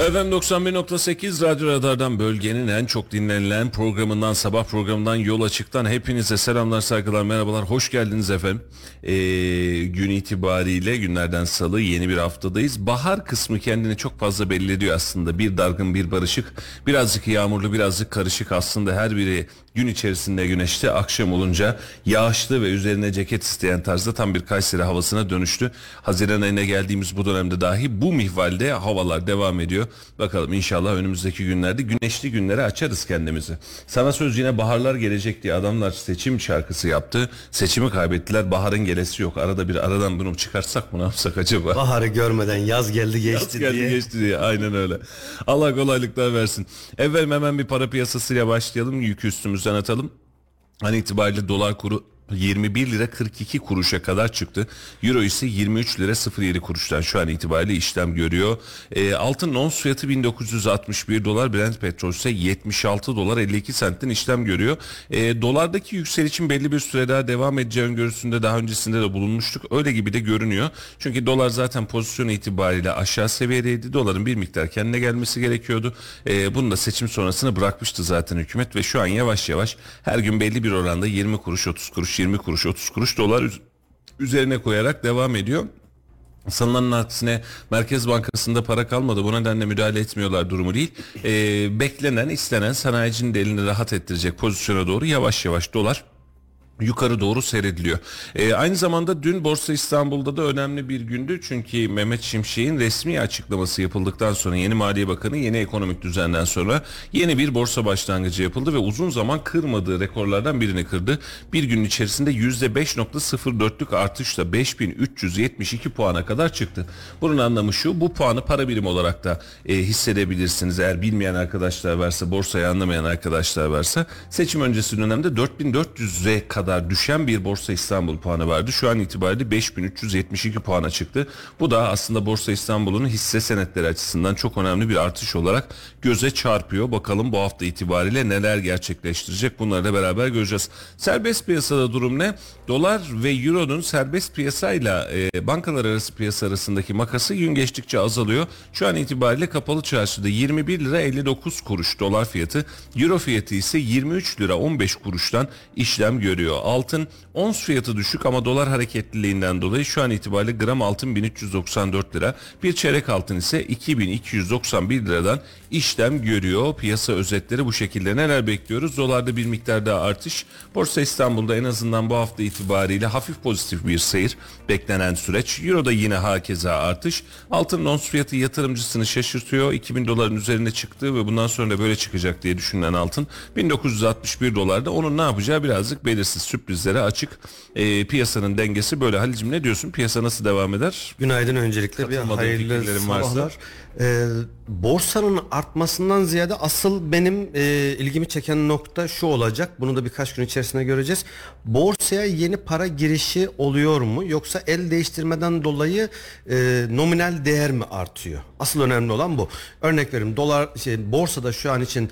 Efendim 91.8 Radyo Radar'dan bölgenin en çok dinlenilen programından sabah programından yol açıktan hepinize selamlar saygılar merhabalar hoş geldiniz efendim. Ee, gün itibariyle günlerden salı yeni bir haftadayız. Bahar kısmı kendini çok fazla belli ediyor aslında bir dargın bir barışık birazcık yağmurlu birazcık karışık aslında her biri gün içerisinde güneşli akşam olunca yağışlı ve üzerine ceket isteyen tarzda tam bir Kayseri havasına dönüştü. Haziran ayına geldiğimiz bu dönemde dahi bu mihvalde havalar devam ediyor. Bakalım inşallah önümüzdeki günlerde güneşli günlere açarız kendimizi. Sana söz yine baharlar gelecek diye adamlar seçim şarkısı yaptı. Seçimi kaybettiler. Baharın gelesi yok. Arada bir aradan bunu çıkarsak mı ne yapsak acaba? Baharı görmeden yaz geldi geçti Yaz geldi diye. geçti diye aynen öyle. Allah kolaylıklar versin. Evvel hemen bir para piyasasıyla başlayalım. Yükü üstümüzden atalım. An itibariyle dolar kuru 21 lira 42 kuruşa kadar çıktı. Euro ise 23 lira 07 kuruştan şu an itibariyle işlem görüyor. E, altın ons fiyatı 1961 dolar. Brent petrol ise 76 dolar 52 sentten işlem görüyor. E, dolardaki yükselişin belli bir süre daha devam edeceği öngörüsünde daha öncesinde de bulunmuştuk. Öyle gibi de görünüyor. Çünkü dolar zaten pozisyon itibariyle aşağı seviyedeydi. Doların bir miktar kendine gelmesi gerekiyordu. E, bunu da seçim sonrasını bırakmıştı zaten hükümet ve şu an yavaş yavaş her gün belli bir oranda 20 kuruş 30 kuruş 20 kuruş 30 kuruş dolar üz- üzerine koyarak devam ediyor. Sanılanın aksine Merkez Bankası'nda para kalmadı. Bu nedenle müdahale etmiyorlar durumu değil. Ee, beklenen, istenen sanayicinin de elini rahat ettirecek pozisyona doğru yavaş yavaş dolar yukarı doğru seyrediliyor. Ee, aynı zamanda dün Borsa İstanbul'da da önemli bir gündü. Çünkü Mehmet Şimşek'in resmi açıklaması yapıldıktan sonra yeni Maliye Bakanı yeni ekonomik düzenden sonra yeni bir borsa başlangıcı yapıldı ve uzun zaman kırmadığı rekorlardan birini kırdı. Bir gün içerisinde %5.04'lük artışla 5372 puana kadar çıktı. Bunun anlamı şu bu puanı para birimi olarak da e, hissedebilirsiniz. Eğer bilmeyen arkadaşlar varsa borsayı anlamayan arkadaşlar varsa seçim öncesi dönemde 4400'e kadar düşen bir Borsa İstanbul puanı vardı. Şu an itibariyle 5372 puana çıktı. Bu da aslında Borsa İstanbul'un hisse senetleri açısından çok önemli bir artış olarak göze çarpıyor. Bakalım bu hafta itibariyle neler gerçekleştirecek bunları da beraber göreceğiz. Serbest piyasada durum ne? Dolar ve Euro'nun serbest piyasayla e, bankalar arası piyasa arasındaki makası gün geçtikçe azalıyor. Şu an itibariyle kapalı çarşıda 21 lira 59 kuruş dolar fiyatı. Euro fiyatı ise 23 lira 15 kuruştan işlem görüyor. Altın ons fiyatı düşük ama dolar hareketliliğinden dolayı şu an itibariyle gram altın 1394 lira. Bir çeyrek altın ise 2291 liradan işlem görüyor. Piyasa özetleri bu şekilde. Neler bekliyoruz? Dolarda bir miktar daha artış. Borsa İstanbul'da en azından bu hafta itibariyle hafif pozitif bir seyir beklenen süreç. Euro'da yine hakeza artış. Altın ons fiyatı yatırımcısını şaşırtıyor. 2000 doların üzerine çıktı ve bundan sonra da böyle çıkacak diye düşünülen altın 1961 dolarda. Onun ne yapacağı birazcık belirsiz sürprizlere açık. Ee, piyasanın dengesi böyle. Halicim ne diyorsun? Piyasa nasıl devam eder? Günaydın öncelikle bir hayırlı fikirlerin varsa? Ee, borsanın artmasından ziyade asıl benim e, ilgimi çeken nokta şu olacak. Bunu da birkaç gün içerisinde göreceğiz. Borsaya yeni para girişi oluyor mu yoksa el değiştirmeden dolayı e, nominal değer mi artıyor? Asıl önemli olan bu. Örnek veriyorum dolar şey, borsada şu an için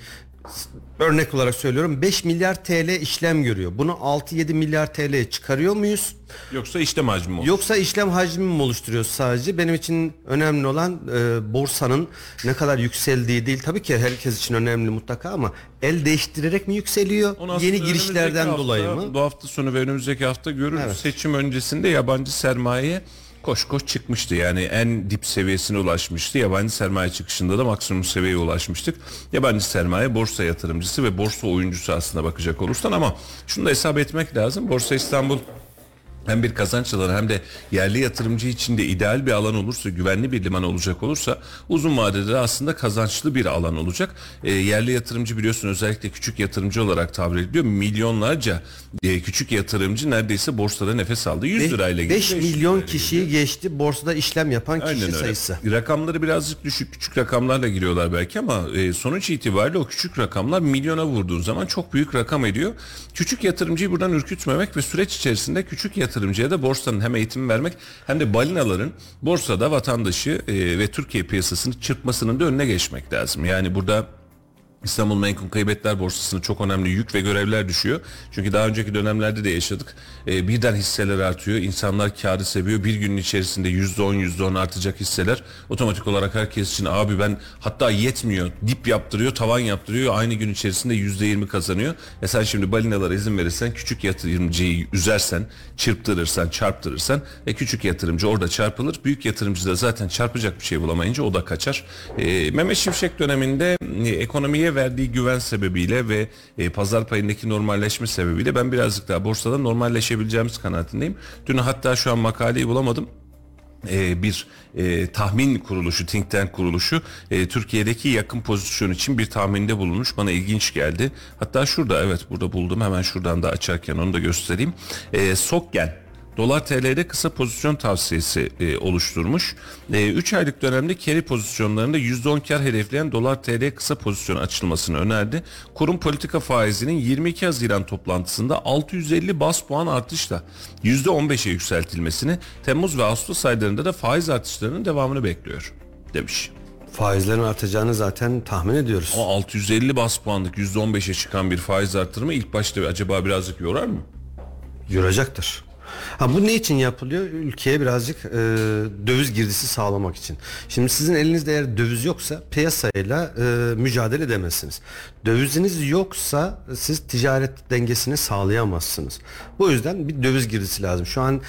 örnek olarak söylüyorum 5 milyar TL işlem görüyor. Bunu 6-7 milyar TL'ye çıkarıyor muyuz? Yoksa işlem hacmi mi? Yoksa işlem hacmi mi oluşturuyor sadece? Benim için önemli olan e, borsanın ne kadar yükseldiği değil. Tabii ki herkes için önemli mutlaka ama el değiştirerek mi yükseliyor? Onu Yeni girişlerden hafta, dolayı mı? Bu hafta sonu ve önümüzdeki hafta görürüz. Evet. Seçim öncesinde yabancı sermaye koş koş çıkmıştı. Yani en dip seviyesine ulaşmıştı. Yabancı sermaye çıkışında da maksimum seviyeye ulaşmıştık. Yabancı sermaye borsa yatırımcısı ve borsa oyuncusu aslında bakacak olursan ama şunu da hesap etmek lazım. Borsa İstanbul hem bir kazanç alanı hem de yerli yatırımcı için de ideal bir alan olursa, güvenli bir liman olacak olursa uzun vadede de aslında kazançlı bir alan olacak. E, yerli yatırımcı biliyorsun özellikle küçük yatırımcı olarak tabir ediliyor. Milyonlarca e, küçük yatırımcı neredeyse borsada nefes aldı. 100 lirayla gitti. 5 500 milyon kişiyi geçti borsada işlem yapan kişi Aynen öyle. sayısı. Rakamları birazcık düşük küçük rakamlarla giriyorlar belki ama e, sonuç itibariyle o küçük rakamlar milyona vurduğun zaman çok büyük rakam ediyor. Küçük yatırımcıyı buradan ürkütmemek ve süreç içerisinde küçük yatırımcıya da borsanın hem eğitim vermek hem de balinaların borsada vatandaşı e, ve Türkiye piyasasını çırpmasının da önüne geçmek lazım. Yani burada İstanbul Menkul Kıymetler Borsası'na çok önemli yük ve görevler düşüyor. Çünkü daha önceki dönemlerde de yaşadık. Ee, birden hisseler artıyor. İnsanlar karı seviyor. Bir günün içerisinde %10 %10 artacak hisseler. Otomatik olarak herkes için abi ben hatta yetmiyor. Dip yaptırıyor, tavan yaptırıyor. Aynı gün içerisinde %20 kazanıyor. E sen şimdi balinalara izin verirsen, küçük yatırımcıyı üzersen, çırptırırsan, çarptırırsan ve küçük yatırımcı orada çarpılır. Büyük yatırımcı da zaten çarpacak bir şey bulamayınca o da kaçar. Ee, Mehmet Şimşek döneminde e, ekonomiye verdiği güven sebebiyle ve e, pazar payındaki normalleşme sebebiyle ben birazcık daha borsada normalleşebileceğimiz kanaatindeyim. Dün hatta şu an makaleyi bulamadım e, bir e, tahmin kuruluşu, think tank kuruluşu e, Türkiye'deki yakın pozisyon için bir tahminde bulunmuş. Bana ilginç geldi. Hatta şurada evet burada buldum. Hemen şuradan da açarken onu da göstereyim. E, Sokgen Dolar TL'de kısa pozisyon tavsiyesi e, oluşturmuş. 3 aylık dönemde carry pozisyonlarında %10 kar hedefleyen dolar TL kısa pozisyon açılmasını önerdi. Kurum politika faizinin 22 Haziran toplantısında 650 bas puan artışla %15'e yükseltilmesini, Temmuz ve Ağustos aylarında da faiz artışlarının devamını bekliyor demiş. Faizlerin artacağını zaten tahmin ediyoruz. O 650 bas puanlık %15'e çıkan bir faiz artırımı ilk başta acaba birazcık yorar mı? Yoracaktır. Ha bu ne için yapılıyor? Ülkeye birazcık e, döviz girdisi sağlamak için. Şimdi sizin elinizde eğer döviz yoksa piyasayla e, mücadele edemezsiniz. Döviziniz yoksa siz ticaret dengesini sağlayamazsınız. Bu yüzden bir döviz girdisi lazım. Şu an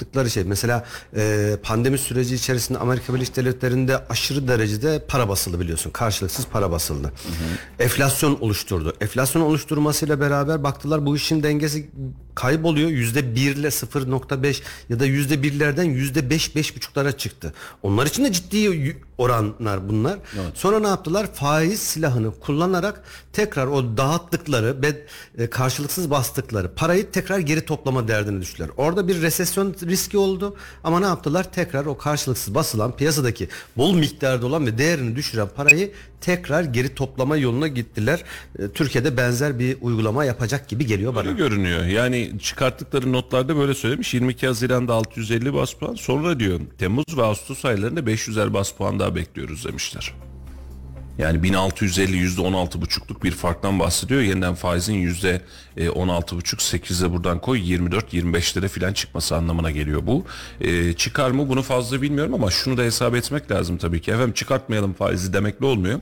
yaptıkları şey mesela e, pandemi süreci içerisinde Amerika Birleşik Devletleri'nde aşırı derecede para basıldı biliyorsun. Karşılıksız para basıldı. Enflasyon oluşturdu. Enflasyon oluşturmasıyla beraber baktılar bu işin dengesi kayboluyor. Yüzde bir ile 0.5 ya da yüzde birlerden yüzde beş beş buçuklara çıktı. Onlar için de ciddi oranlar bunlar. Sonra ne yaptılar? Faiz silahını kullanarak tekrar o dağıttıkları ve e, karşılıksız bastıkları parayı tekrar geri toplama derdine düştüler. Orada bir resesyon riski oldu ama ne yaptılar? Tekrar o karşılıksız basılan piyasadaki bol miktarda olan ve değerini düşüren parayı tekrar geri toplama yoluna gittiler. E, Türkiye'de benzer bir uygulama yapacak gibi geliyor bana. Öyle görünüyor. Yani çıkarttıkları notlarda böyle söylemiş. 22 Haziran'da 650 bas puan. Sonra diyor Temmuz ve Ağustos aylarında 500'er bas puan daha bekliyoruz demişler. Yani 1650 yüzde 16 buçukluk bir farktan bahsediyor. Yeniden faizin yüzde 16 buçuk 8'e buradan koy 24 25'lere filan çıkması anlamına geliyor bu. E, çıkar mı bunu fazla bilmiyorum ama şunu da hesap etmek lazım tabii ki. Efendim çıkartmayalım faizi demekle olmuyor.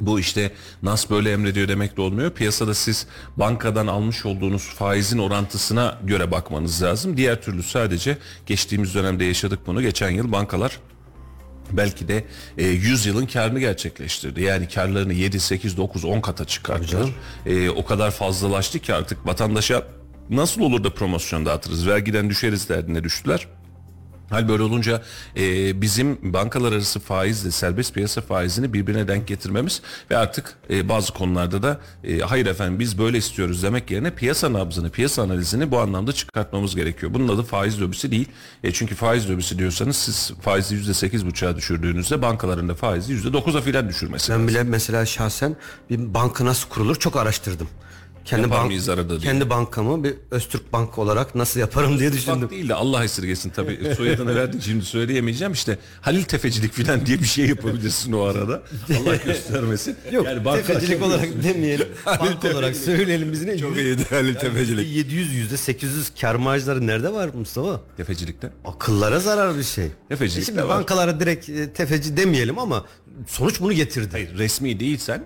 Bu işte NAS böyle emrediyor demekle olmuyor. Piyasada siz bankadan almış olduğunuz faizin orantısına göre bakmanız lazım. Diğer türlü sadece geçtiğimiz dönemde yaşadık bunu. Geçen yıl bankalar belki de e, 100 yılın karını gerçekleştirdi. Yani karlarını 7, 8, 9, 10 kata çıkarttılar. E, o kadar fazlalaştı ki artık vatandaşa nasıl olur da promosyon dağıtırız, vergiden düşeriz derdine düştüler. Hal böyle olunca e, bizim bankalar arası faizle serbest piyasa faizini birbirine denk getirmemiz ve artık e, bazı konularda da e, hayır efendim biz böyle istiyoruz demek yerine piyasa nabzını, piyasa analizini bu anlamda çıkartmamız gerekiyor. Bunun adı faiz lobisi değil. E, çünkü faiz lobisi diyorsanız siz faizi yüzde sekiz buçuğa düşürdüğünüzde bankaların da faizi yüzde dokuza filan düşürmesi. Ben bile mesela şahsen bir banka nasıl kurulur çok araştırdım. Kendi, Yapar bank- mıyız arada diye. kendi bankamı bir Öztürk Bank olarak nasıl yaparım diye düşündüm. Bak değil de Allah esirgesin tabii soyadını verdik şimdi söyleyemeyeceğim işte Halil Tefecilik filan diye bir şey yapabilirsin o arada. Allah göstermesin. Yok banka- tefecilik olarak demeyelim. bank olarak söyleyelim biz ne? Çok iyiydi Halil Yani Tefecilik. %700 yüzde 800 kar marjları nerede var Mustafa? Tefecilikte. Akıllara zarar bir şey. Tefecilik Şimdi de var. bankalara direkt e, tefeci demeyelim ama sonuç bunu getirdi. Hayır resmi değilsen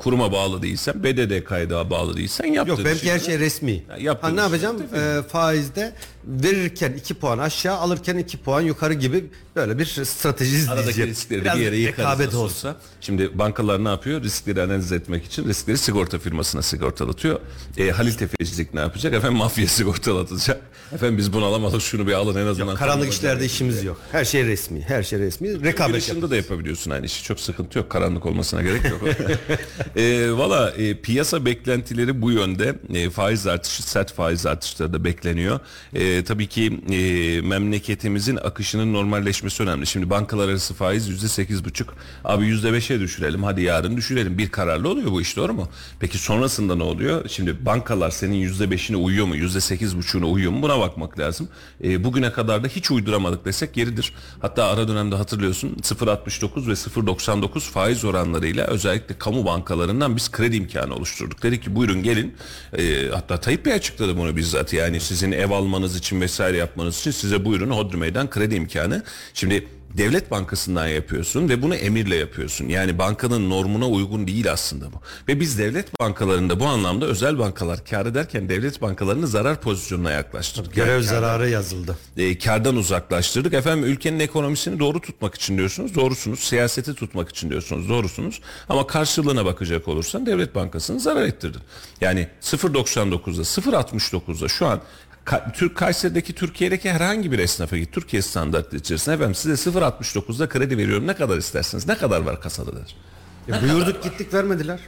kuruma bağlı değilsen BDD kaydağa bağlı değilsen yaptığın Yok benimki işi- her şey resmi. yaptığın Ha, ne yapacağım? Ee, faizde verirken 2 puan aşağı alırken 2 puan yukarı gibi böyle bir strateji Aradaki izleyeceğim. riskleri de Biraz bir yere yıkarız olsa. Şimdi bankalar ne yapıyor? Riskleri analiz etmek için riskleri sigorta firmasına sigortalatıyor. E, Halil Tefecilik ne yapacak? Efendim mafya sigortalatacak. Efendim biz bunu alamadık şunu bir alın en azından. Karanlık tanıma işlerde işimiz yok. Her şey resmi. Her şey resmi. Rekabet ışığında da yapabiliyorsun aynı işi. Çok sıkıntı yok. Karanlık olmasına gerek yok. e, Valla e, piyasa beklentileri bu yönde. E, faiz artışı, sert faiz artışları da bekleniyor. E, tabii ki e, memleketimizin akışının normalleşmesi önemli. Şimdi bankalar arası faiz yüzde sekiz buçuk. Abi yüzde beşe düşürelim. Hadi yarın düşürelim. Bir kararlı oluyor bu iş doğru mu? Peki sonrasında ne oluyor? Şimdi bankalar senin yüzde beşine uyuyor mu? Yüzde sekiz buçuğuna uyuyor mu? Buna bakmak lazım. E, bugüne kadar da hiç uyduramadık desek yeridir. Hatta ara dönemde hatırlıyorsun 0.69 ve 0.99 faiz oranlarıyla özellikle kamu bankalarından biz kredi imkanı oluşturduk. Dedik ki buyurun gelin. E, hatta Tayyip Bey açıkladı bunu bizzat. Yani sizin ev almanız için vesaire yapmanız için size buyurun Hodri Meydan kredi imkanı. Şimdi Devlet Bankası'ndan yapıyorsun ve bunu emirle yapıyorsun. Yani bankanın normuna uygun değil aslında bu. Ve biz devlet bankalarında bu anlamda özel bankalar kar ederken devlet bankalarını zarar pozisyonuna yaklaştırdık. Görev Yani zararı yazıldı. e, kardan uzaklaştırdık. Efendim ülkenin ekonomisini doğru tutmak için diyorsunuz. Doğrusunuz. Siyaseti tutmak için diyorsunuz. Doğrusunuz. Ama karşılığına bakacak olursan devlet bankasını zarar ettirdin. Yani 0.99'da 0.69'da şu an Türk Kayseri'deki Türkiye'deki herhangi bir esnafa git. Türkiye standartı içerisinde efendim size 0.69'da kredi veriyorum. Ne kadar istersiniz? Ne kadar var kasada der. Ya buyurduk gittik vermediler.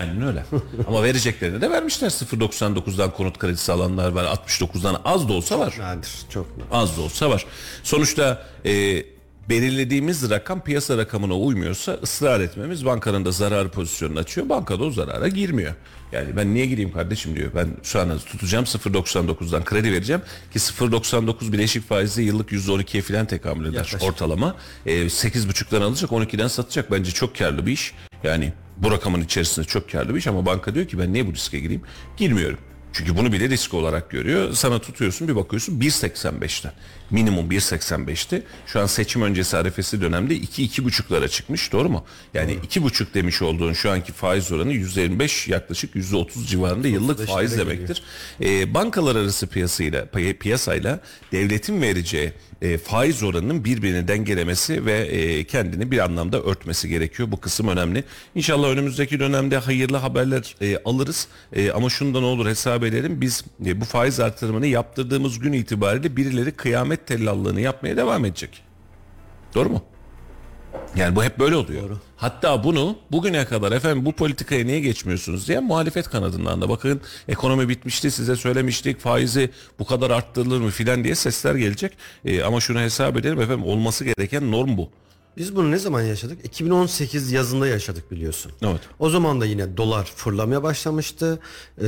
Aynen öyle. Ama vereceklerini de vermişler. 0.99'dan konut kredisi alanlar var. 69'dan az da olsa var. Nadir. Çok nadir. Az da olsa var. Sonuçta e, belirlediğimiz rakam piyasa rakamına uymuyorsa ısrar etmemiz bankanın da zarar pozisyonunu açıyor. Banka da o zarara girmiyor. Yani ben niye gireyim kardeşim diyor. Ben şu an tutacağım 0.99'dan kredi vereceğim ki 0.99 bileşik faizle yıllık %12'ye falan tekamül eder Yaklaşık. ortalama. E, 8.5'dan alacak 12'den satacak. Bence çok karlı bir iş. Yani bu rakamın içerisinde çok karlı bir iş ama banka diyor ki ben niye bu riske gireyim? Girmiyorum. Çünkü bunu bile risk olarak görüyor. Sana tutuyorsun bir bakıyorsun 1.85'ten. Minimum 1.85'ti. Şu an seçim öncesi arefesi dönemde 2-2.5'lara çıkmış doğru mu? Yani 2.5 demiş olduğun şu anki faiz oranı %25 yaklaşık %30 civarında yıllık faiz demektir. Ee, bankalar arası piyasayla piyasayla devletin vereceği e, faiz oranının birbirini dengelemesi ve e, kendini bir anlamda örtmesi gerekiyor. Bu kısım önemli. İnşallah önümüzdeki dönemde hayırlı haberler e, alırız. E, ama şundan olur hesap edelim. Biz e, bu faiz artırımını yaptırdığımız gün itibariyle birileri kıyamet tellallığını yapmaya devam edecek. Doğru mu? Yani bu hep böyle oluyor. Hatta bunu bugüne kadar efendim bu politikaya niye geçmiyorsunuz diye muhalefet kanadından da bakın ekonomi bitmişti size söylemiştik faizi bu kadar arttırılır mı filan diye sesler gelecek. Ee, ama şunu hesap edelim efendim olması gereken norm bu. Biz bunu ne zaman yaşadık? 2018 yazında yaşadık biliyorsun. Evet. O zaman da yine dolar fırlamaya başlamıştı. Ee,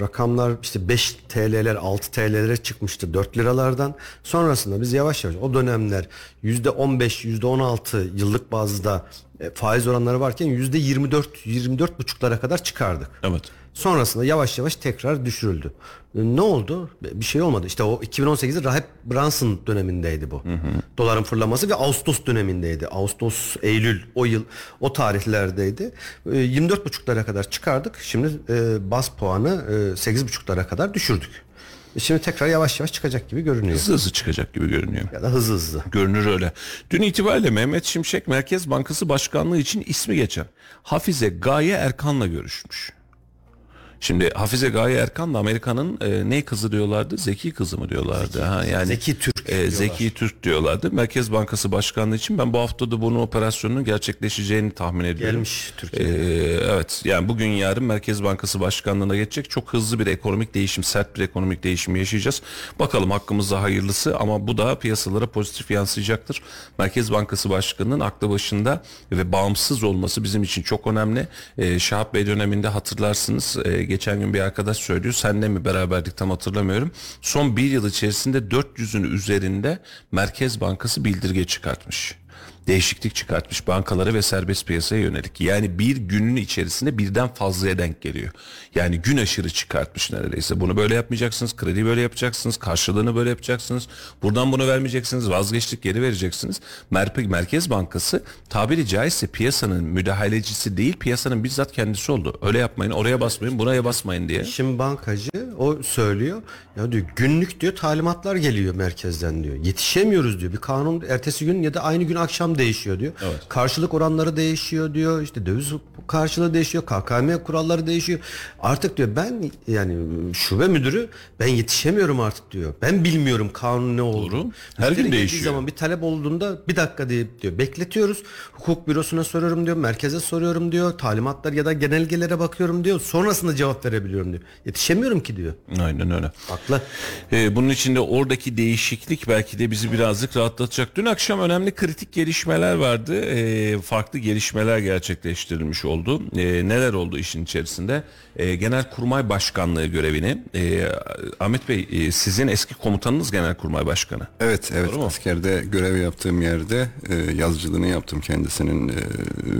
rakamlar işte 5 TL'ler 6 TL'lere çıkmıştı 4 liralardan. Sonrasında biz yavaş yavaş o dönemler %15 %16 yıllık bazda e, faiz oranları varken %24 24 buçuklara kadar çıkardık. Evet. Sonrasında yavaş yavaş tekrar düşürüldü. E, Ne oldu? Bir şey olmadı. İşte o 2018'de Rahip Brunson dönemindeydi bu. Doların fırlaması ve Ağustos dönemindeydi. Ağustos, Eylül o yıl o tarihlerdeydi. E, 24,5'lara kadar çıkardık. Şimdi e, baz puanı e, 8,5'lara kadar düşürdük. E, Şimdi tekrar yavaş yavaş çıkacak gibi görünüyor. Hızlı hızlı çıkacak gibi görünüyor. Ya da hızlı hızlı. Görünür öyle. Dün itibariyle Mehmet Şimşek Merkez Bankası Başkanlığı için ismi geçen Hafize Gaye Erkan'la görüşmüş. Şimdi Hafize Gaye Erkan da Amerika'nın e, ne kızı diyorlardı? Zeki kızı mı diyorlardı? ha yani Zeki Türk e, diyorlar. Zeki Türk diyorlardı. Merkez Bankası Başkanlığı için ben bu hafta da bunun operasyonunun gerçekleşeceğini tahmin ediyorum. Gelmiş Türkiye'ye. Ee, evet yani bugün yarın Merkez Bankası Başkanlığı'na geçecek çok hızlı bir ekonomik değişim sert bir ekonomik değişim yaşayacağız. Bakalım hakkımızda hayırlısı ama bu da piyasalara pozitif yansıyacaktır. Merkez Bankası Başkanı'nın aklı başında ve bağımsız olması bizim için çok önemli. Ee, Şahap Bey döneminde hatırlarsınız e, geçen gün bir arkadaş söylüyor senle mi beraberdik tam hatırlamıyorum. Son bir yıl içerisinde 400'ün üzerinde Merkez Bankası bildirge çıkartmış. Değişiklik çıkartmış bankalara ve serbest piyasaya yönelik. Yani bir günün içerisinde birden fazlaya denk geliyor. Yani gün aşırı çıkartmış neredeyse. Bunu böyle yapmayacaksınız, kredi böyle yapacaksınız, karşılığını böyle yapacaksınız. Buradan bunu vermeyeceksiniz, vazgeçtik geri vereceksiniz. Merkez Bankası tabiri caizse piyasanın müdahalecisi değil, piyasanın bizzat kendisi oldu. Öyle yapmayın, oraya basmayın, buraya basmayın diye. Şimdi bankacı o söylüyor. Ya diyor günlük diyor talimatlar geliyor merkezden diyor. Yetişemiyoruz diyor. Bir kanun ertesi gün ya da aynı gün akşam değişiyor diyor. Karşılık oranları değişiyor diyor. İşte döviz karşılığı değişiyor. KKM kuralları değişiyor. Artık diyor ben yani şube müdürü ben yetişemiyorum artık diyor. Ben bilmiyorum kanun ne olduğunu. Doğru. Her gün Müşteri geldiği değişiyor. zaman bir talep olduğunda bir dakika deyip diyor bekletiyoruz. Hukuk bürosuna soruyorum diyor. Merkeze soruyorum diyor. Talimatlar ya da genelgelere bakıyorum diyor. Sonrasında cevap verebiliyorum diyor. Yetişemiyorum ki diyor. Aynen öyle. Haklı. Ee, bunun için de oradaki değişiklik belki de bizi birazcık rahatlatacak. Dün akşam önemli kritik gelişmeler vardı. Ee, farklı gelişmeler gerçekleştirilmiş oldu. Ee, neler oldu işin içerisinde? Ee, Genelkurmay Başkanlığı görevini e, Ahmet Bey e, sizin eski komutanınız Genelkurmay Başkanı. Evet, evet. mu? Askerde görev yaptığım yerde e, yazıcılığını yaptım kendisinin. E,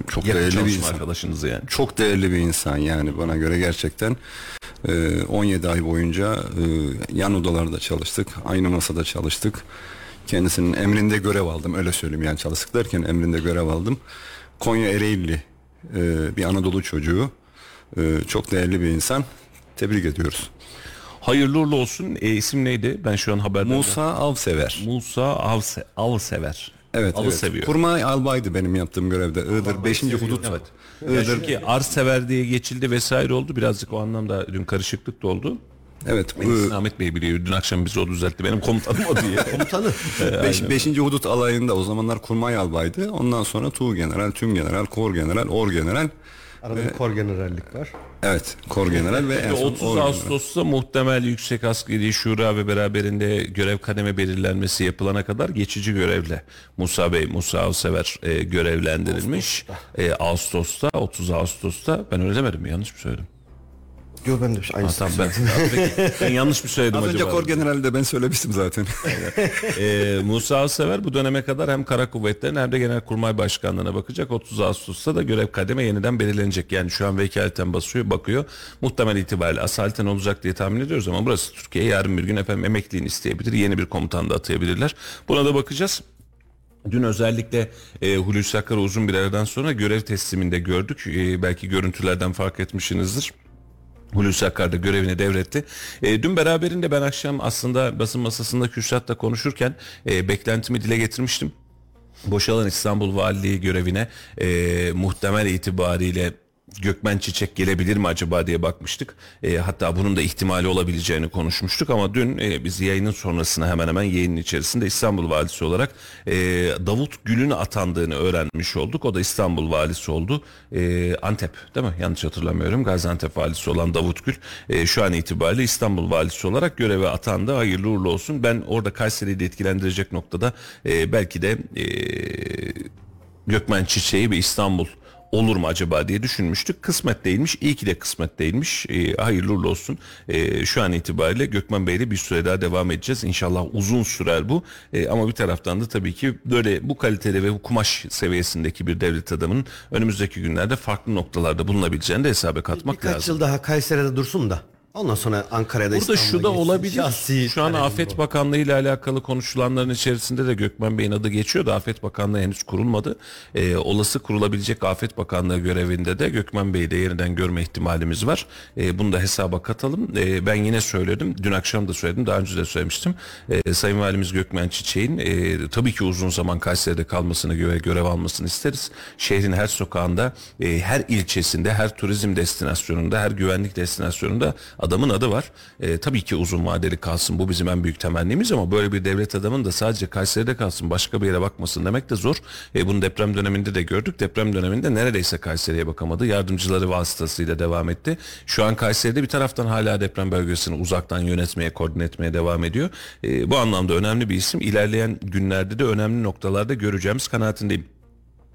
çok Yakın değerli bir insan. arkadaşınız yani. Çok değerli bir insan yani bana göre gerçekten. E, 17 ay boyunca e, yan odalarda çalıştık. Aynı masada çalıştık. Kendisinin emrinde görev aldım. Öyle söyleyeyim yani çalıştık derken emrinde görev aldım. Konya Ereğli e, bir Anadolu çocuğu. E, çok değerli bir insan. Tebrik ediyoruz. Hayırlı uğurlu olsun. E, isim neydi? Ben şu an haberdar. Musa Avsever. Musa Avse, Avsever. Evet, Avı evet. seviyor. Kurmay albaydı benim yaptığım görevde. Iğdır 5. hudut. Evet. Ya çünkü arz sever diye geçildi vesaire oldu. Birazcık o anlamda dün karışıklık da oldu. Evet. Iğ- Ahmet Bey biliyor. Dün akşam bizi o düzeltti. Benim komutanım o diye. Komutanı. Beş, beşinci hudut alayında o zamanlar kurmay albaydı. Ondan sonra tuğ general, tüm general, kor general, or general. Arada bir kor generallik var. Evet, kor general ve en son 30 or general. Ağustos'ta muhtemel Yüksek Askeri Şura ve beraberinde görev kademe belirlenmesi yapılana kadar geçici görevle Musa Bey, Musa Avsever e, görevlendirilmiş. E, Ağustos'ta, 30 Ağustos'ta ben öyle demedim mi? Yanlış mı söyledim? Yok ben de şey- aynısı. Tamam ben, Peki, ben yanlış mı söyledim Az önce acaba? kor generali de ben söylemiştim zaten. Ee, Musa Alsever bu döneme kadar hem Kara Kuvvetleri'ne hem de Genelkurmay Başkanlığı'na bakacak. 30 Ağustos'ta da görev kademe yeniden belirlenecek. Yani şu an vekaleten basıyor, bakıyor. Muhtemel itibariyle asaleten olacak diye tahmin ediyoruz ama burası Türkiye. Yarın bir gün efendim emekliliğini isteyebilir. Yeni bir komutan da atayabilirler. Buna da bakacağız. Dün özellikle e, Hulusi Akar'ı uzun bir aradan sonra görev tesliminde gördük. E, belki görüntülerden fark etmişsinizdir. Hulusi Akar da görevini devretti. E, dün beraberinde ben akşam aslında basın masasında Kürşat'la konuşurken e, beklentimi dile getirmiştim. Boşalan İstanbul Valiliği görevine e, muhtemel itibariyle Gökmen Çiçek gelebilir mi acaba diye bakmıştık. E, hatta bunun da ihtimali olabileceğini konuşmuştuk ama dün e, biz yayının sonrasına hemen hemen yayının içerisinde İstanbul Valisi olarak e, Davut Gül'ün atandığını öğrenmiş olduk. O da İstanbul Valisi oldu. E, Antep değil mi? Yanlış hatırlamıyorum. Gaziantep Valisi olan Davut Gül e, şu an itibariyle İstanbul Valisi olarak göreve atandı. Hayırlı uğurlu olsun. Ben orada Kayseri'yi de etkilendirecek noktada e, belki de e, Gökmen Çiçeği ve İstanbul olur mu acaba diye düşünmüştük. Kısmet değilmiş. İyi ki de kısmet değilmiş. Ee, hayırlı uğurlu olsun. Ee, şu an itibariyle Gökmen Bey'le bir süre daha devam edeceğiz. İnşallah uzun sürer bu. Ee, ama bir taraftan da tabii ki böyle bu kalitede ve bu kumaş seviyesindeki bir devlet adamının önümüzdeki günlerde farklı noktalarda bulunabileceğini de hesaba katmak Birkaç lazım. yıl daha Kayseri'de dursun da. Ondan sonra Ankara'da Burada İstanbul'a şu da gitsin. olabilir. Şahsi Şu an Afet bu. Bakanlığı ile alakalı konuşulanların içerisinde de Gökmen Bey'in adı geçiyor da Afet Bakanlığı henüz kurulmadı. Ee, olası kurulabilecek Afet Bakanlığı görevinde de Gökmen Bey'i de yeniden görme ihtimalimiz var. Ee, bunu da hesaba katalım. Ee, ben yine söyledim. Dün akşam da söyledim. Daha önce de söylemiştim. Ee, Sayın Valimiz Gökmen Çiçek'in e, tabii ki uzun zaman Kayseri'de kalmasını göre görev almasını isteriz. Şehrin her sokağında, e, her ilçesinde, her turizm destinasyonunda, her güvenlik destinasyonunda adamın adı var. E, tabii ki uzun vadeli kalsın. Bu bizim en büyük temennimiz ama böyle bir devlet adamın da sadece Kayseri'de kalsın, başka bir yere bakmasın demek de zor. E, bunu deprem döneminde de gördük. Deprem döneminde neredeyse Kayseri'ye bakamadı. Yardımcıları vasıtasıyla devam etti. Şu an Kayseri'de bir taraftan hala deprem bölgesini uzaktan yönetmeye, koordine etmeye devam ediyor. E, bu anlamda önemli bir isim. İlerleyen günlerde de önemli noktalarda göreceğimiz kanaatindeyim.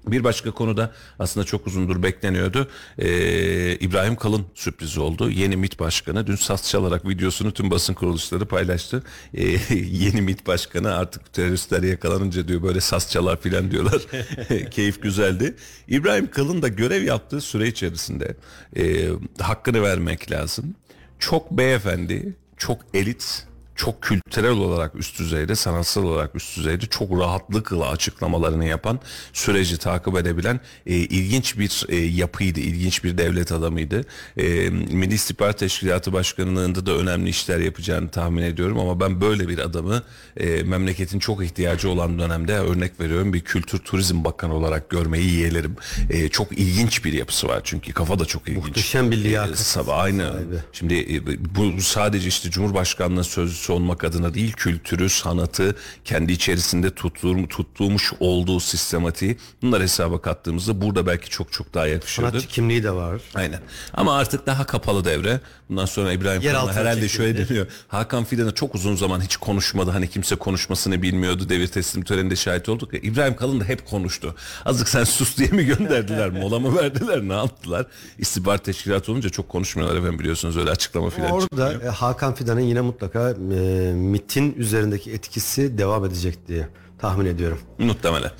Bir başka konuda aslında çok uzundur bekleniyordu. Ee, İbrahim Kalın sürprizi oldu. Yeni MİT Başkanı dün saz çalarak videosunu tüm basın kuruluşları paylaştı. Ee, yeni MİT Başkanı artık teröristler yakalanınca diyor böyle saz çalar filan diyorlar. Keyif güzeldi. İbrahim Kalın da görev yaptığı süre içerisinde e, hakkını vermek lazım. Çok beyefendi, çok elit çok kültürel olarak üst düzeyde, sanatsal olarak üst düzeyde çok rahatlıkla açıklamalarını yapan, süreci takip edebilen e, ilginç bir e, yapıydı, ilginç bir devlet adamıydı. E, Milli İstihbarat Teşkilatı Başkanlığında da önemli işler yapacağını tahmin ediyorum ama ben böyle bir adamı e, memleketin çok ihtiyacı olan dönemde örnek veriyorum bir kültür turizm bakanı olarak görmeyi yeğlerim. E, çok ilginç bir yapısı var çünkü kafa da çok ilginç. Muhteşem bir liyakat E, sabah aynı. Şimdi e, bu sadece işte Cumhurbaşkanlığı sözcüsü olmak adına değil kültürü, sanatı kendi içerisinde tuttuğum, tuttuğumuş olduğu sistematiği bunları hesaba kattığımızda burada belki çok çok daha yakışıyordu. Sanatçı kimliği de var. Aynen. Ama artık daha kapalı devre. Bundan sonra İbrahim altına herhalde şöyle deniyor. Hakan Fidan'a çok uzun zaman hiç konuşmadı. Hani kimse konuşmasını bilmiyordu. Devir teslim töreninde şahit olduk. ya. İbrahim Kalın da hep konuştu. Azıcık sen sus diye mi gönderdiler? Mola mı verdiler? Ne yaptılar? İstihbarat teşkilatı olunca çok konuşmuyorlar efendim biliyorsunuz. Öyle açıklama filan Orada çıkmıyor. e, Hakan Fidan'ın yine mutlaka e, MIT'in üzerindeki etkisi devam edecek diye tahmin ediyorum. Muhtemelen.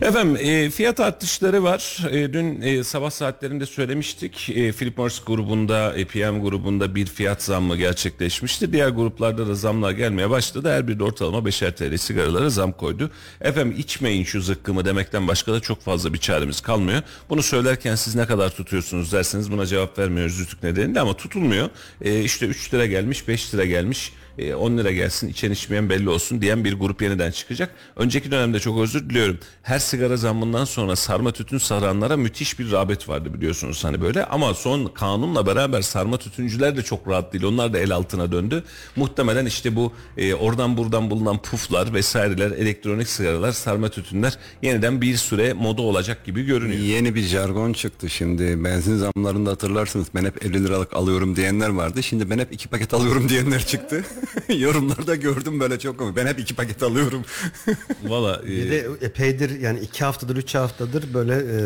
Efendim e, fiyat artışları var. E, dün e, sabah saatlerinde söylemiştik. E, Philip Morris grubunda, e, PM grubunda bir fiyat zammı gerçekleşmişti. Diğer gruplarda da zamlar gelmeye başladı. Her biri de ortalama 5'er TL sigaralara zam koydu. Efendim içmeyin şu zıkkımı demekten başka da çok fazla bir çaremiz kalmıyor. Bunu söylerken siz ne kadar tutuyorsunuz derseniz buna cevap vermiyoruz rütük nedeniyle ama tutulmuyor. E, işte 3 lira gelmiş, 5 lira gelmiş. E, 10 lira gelsin içen içmeyen belli olsun diyen bir grup yeniden çıkacak. Önceki dönemde çok özür diliyorum. Her sigara zammından sonra sarma tütün saranlara müthiş bir rağbet vardı biliyorsunuz hani böyle. Ama son kanunla beraber sarma tütüncüler de çok rahat değil. Onlar da el altına döndü. Muhtemelen işte bu e, oradan buradan bulunan puflar vesaireler, elektronik sigaralar, sarma tütünler yeniden bir süre moda olacak gibi görünüyor. Yeni bir jargon çıktı şimdi. Benzin zamlarında hatırlarsınız. Ben hep 50 liralık alıyorum diyenler vardı. Şimdi ben hep iki paket alıyorum diyenler çıktı. Yorumlarda gördüm böyle çok komik. Ben hep iki paket alıyorum. Valla e, Bir de epeydir yani iki haftadır üç haftadır böyle e,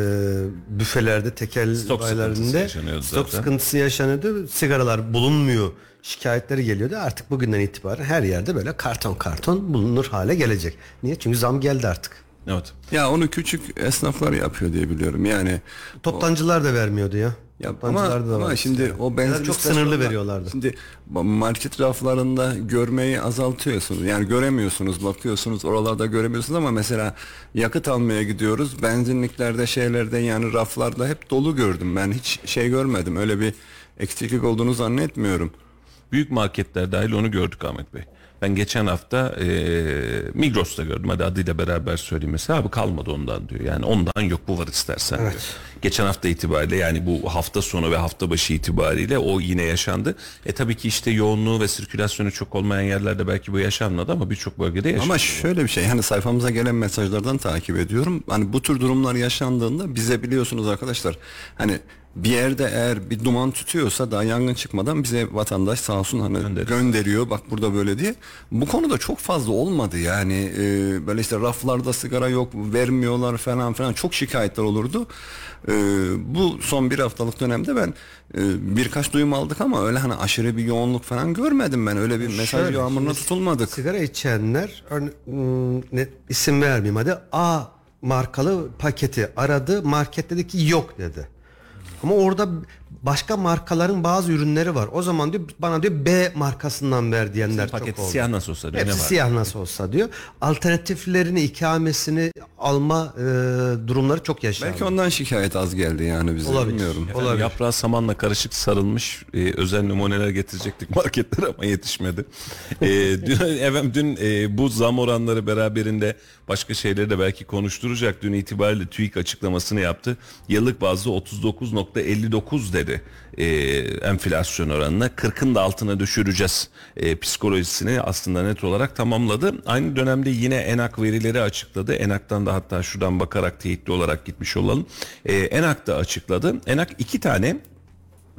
büfelerde tekel Stok bayilerinde sıkıntısı yaşanıyordu stok zaten. sıkıntısı yaşanıyordu. Sigaralar bulunmuyor şikayetleri geliyordu. Artık bugünden itibaren her yerde böyle karton karton bulunur hale gelecek. Niye? Çünkü zam geldi artık. evet. ya onu küçük esnaflar yapıyor diye biliyorum. Yani Toptancılar da vermiyordu ya. Ya ama, ama şimdi o benzin çok sınırlı veriyorlardı. Şimdi market raflarında görmeyi azaltıyorsunuz. Yani göremiyorsunuz, bakıyorsunuz oralarda göremiyorsunuz ama mesela yakıt almaya gidiyoruz. Benzinliklerde şeylerde yani raflarda hep dolu gördüm. Ben hiç şey görmedim. Öyle bir eksiklik olduğunu zannetmiyorum. Büyük marketler dahil onu gördük Ahmet Bey. Ben geçen hafta e, Migros'ta gördüm. Hadi adıyla beraber söyleyeyim mesela. Abi kalmadı ondan diyor. Yani ondan yok bu var istersen diyor. Geçen hafta itibariyle yani bu hafta sonu ve hafta başı itibariyle o yine yaşandı. E tabii ki işte yoğunluğu ve sirkülasyonu çok olmayan yerlerde belki bu yaşanmadı ama birçok bölgede yaşandı. Ama şöyle bir şey hani sayfamıza gelen mesajlardan takip ediyorum. Hani bu tür durumlar yaşandığında bize biliyorsunuz arkadaşlar hani bir yerde eğer bir duman tutuyorsa daha yangın çıkmadan bize vatandaş sağ olsun hani Gönderir. gönderiyor bak burada böyle diye. Bu konuda çok fazla olmadı yani e, böyle işte raflarda sigara yok vermiyorlar falan falan çok şikayetler olurdu. E, bu son bir haftalık dönemde ben e, birkaç duyum aldık ama öyle hani aşırı bir yoğunluk falan görmedim ben öyle bir mesaj Şöyle, yağmuruna tutulmadık. Sigara içenler ne, isim vermeyeyim hadi A markalı paketi aradı market dedi ki yok dedi. Ama orada başka markaların bazı ürünleri var. O zaman diyor bana diyor B markasından ver diyenler çok Paketi oldu. siyah nasıl olsa diyor. Ne Hepsi siyah nasıl olsa diyor. Alternatiflerini, ikamesini alma e, durumları çok yaşandı. Belki ondan şikayet az geldi yani bize Olabilir. bilmiyorum. Efendim, Olabilir. Yaprağı samanla karışık sarılmış e, özel numuneler getirecektik marketlere ama yetişmedi. E, dün, efendim, dün e, bu zam oranları beraberinde başka şeyleri de belki konuşturacak. Dün itibariyle TÜİK açıklamasını yaptı. Yıllık bazda 39.59 dedi e, enflasyon oranına. 40'ın da altına düşüreceğiz e, psikolojisini aslında net olarak tamamladı. Aynı dönemde yine ENAK verileri açıkladı. ENAK'tan da hatta şuradan bakarak teyitli olarak gitmiş olalım. E, ENAK da açıkladı. ENAK iki tane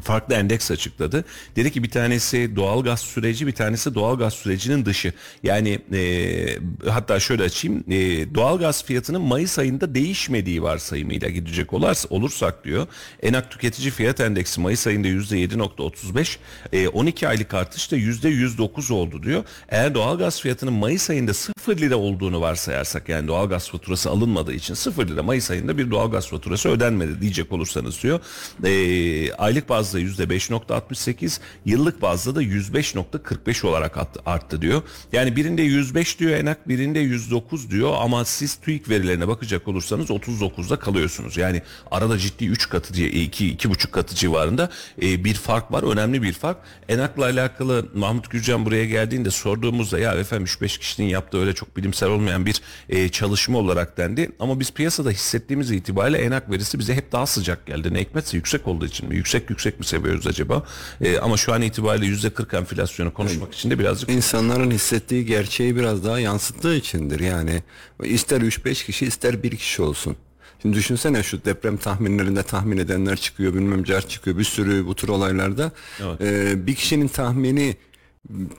farklı endeks açıkladı. Dedi ki bir tanesi doğal gaz süreci bir tanesi doğal gaz sürecinin dışı. Yani e, hatta şöyle açayım e, doğal gaz fiyatının Mayıs ayında değişmediği varsayımıyla gidecek olarsa, olursak diyor enak tüketici fiyat endeksi Mayıs ayında %7.35 e, 12 aylık artışta %109 oldu diyor. Eğer doğal gaz fiyatının Mayıs ayında 0 lira olduğunu varsayarsak yani doğal gaz faturası alınmadığı için 0 lira Mayıs ayında bir doğal gaz faturası ödenmedi diyecek olursanız diyor. E, aylık bazda %5.68 yıllık bazda da 105.45 olarak arttı, diyor. Yani birinde 105 diyor enak birinde 109 diyor ama siz TÜİK verilerine bakacak olursanız 39'da kalıyorsunuz. Yani arada ciddi 3 katı diye 2 2,5 katı civarında e, bir fark var. Önemli bir fark. Enak'la alakalı Mahmut Gürcan buraya geldiğinde sorduğumuzda ya efendim 3-5 kişinin yaptığı öyle çok bilimsel olmayan bir e, çalışma olarak dendi. Ama biz piyasada hissettiğimiz itibariyle Enak verisi bize hep daha sıcak geldi. Ne hikmetse yüksek olduğu için mi? Yüksek yüksek mi seviyoruz acaba? E, ama şu an itibariyle %40 enflasyonu konuşmak için de birazcık İnsanların hissettiği gerçeği biraz daha yansıttığı içindir. Yani ister 3-5 kişi ister bir kişi olsun. Şimdi düşünsene şu deprem tahminlerinde tahmin edenler çıkıyor bilmem car çıkıyor bir sürü bu tür olaylarda. Evet. Ee, bir kişinin tahmini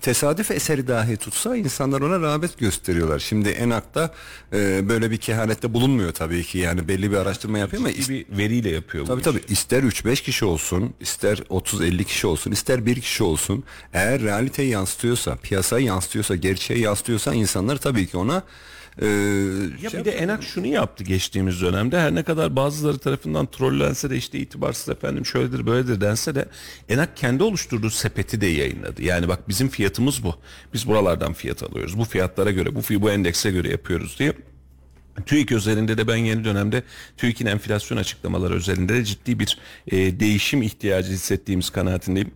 tesadüf eseri dahi tutsa insanlar ona rağbet gösteriyorlar. Şimdi Enak'ta e, böyle bir kehanette bulunmuyor tabii ki yani belli bir araştırma yapıyor ama bir veriyle yapıyor bu Tabii işi. tabii ister 3-5 kişi olsun, ister 30-50 kişi olsun, ister bir kişi olsun. Eğer realiteyi yansıtıyorsa, piyasayı yansıtıyorsa, gerçeği yansıtıyorsa insanlar tabii ki ona e, Ya şey bir de Enak şunu yaptı geçtiğimiz dönemde her ne kadar bazıları tarafından trollense de işte itibarsız efendim şöyledir böyledir dense de Enak kendi oluşturduğu sepeti de yayınladı. Yani bak bizim fiyatımız bu. Biz buralardan fiyat alıyoruz. Bu fiyatlara göre bu bu endekse göre yapıyoruz diye. TÜİK özelinde de ben yeni dönemde TÜİK'in enflasyon açıklamaları özelinde de ciddi bir e, değişim ihtiyacı hissettiğimiz kanaatindeyim.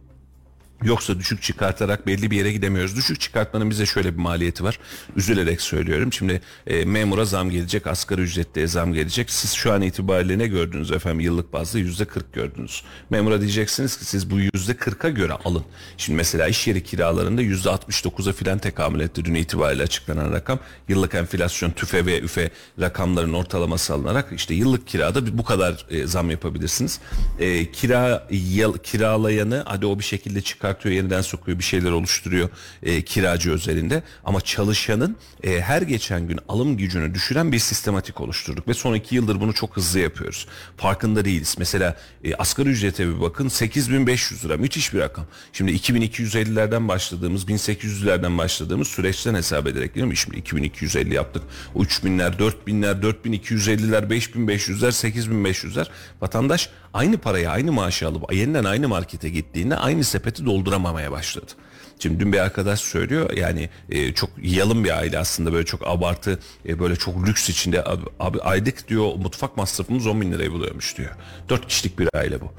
Yoksa düşük çıkartarak belli bir yere gidemiyoruz. Düşük çıkartmanın bize şöyle bir maliyeti var. Üzülerek söylüyorum. Şimdi e, memura zam gelecek, asgari ücretliye zam gelecek. Siz şu an itibariyle ne gördünüz efendim? Yıllık bazda yüzde 40 gördünüz. Memura diyeceksiniz ki siz bu yüzde 40'a göre alın. Şimdi mesela iş yeri kiralarında yüzde 69'a filan tekamül etti dün itibariyle açıklanan rakam. Yıllık enflasyon tüfe ve üfe rakamların ortalaması alınarak işte yıllık kirada bu kadar e, zam yapabilirsiniz. E, kira yıl, kiralayanı hadi o bir şekilde çıkartıyor yeniden sokuyor bir şeyler oluşturuyor e, kiracı özelinde ama çalışanın e, her geçen gün alım gücünü düşüren bir sistematik oluşturduk ve son iki yıldır bunu çok hızlı yapıyoruz. Farkında değiliz. Mesela e, asgari ücrete bir bakın 8500 lira müthiş bir rakam. Şimdi 2250'lerden başladığımız 1800'lerden başladığımız süreçten hesap ederek değil mi? Şimdi 2250 yaptık. O 3000'ler 4000'ler 4250'ler 5500'ler 8500'ler vatandaş aynı parayı aynı maaşı alıp yeniden aynı markete gittiğinde aynı sepeti dolduramamaya başladı. Şimdi dün bir arkadaş söylüyor yani e, çok yalın bir aile aslında böyle çok abartı e, böyle çok lüks içinde abi, abi aylık diyor mutfak masrafımız 10 bin lirayı buluyormuş diyor. 4 kişilik bir aile bu.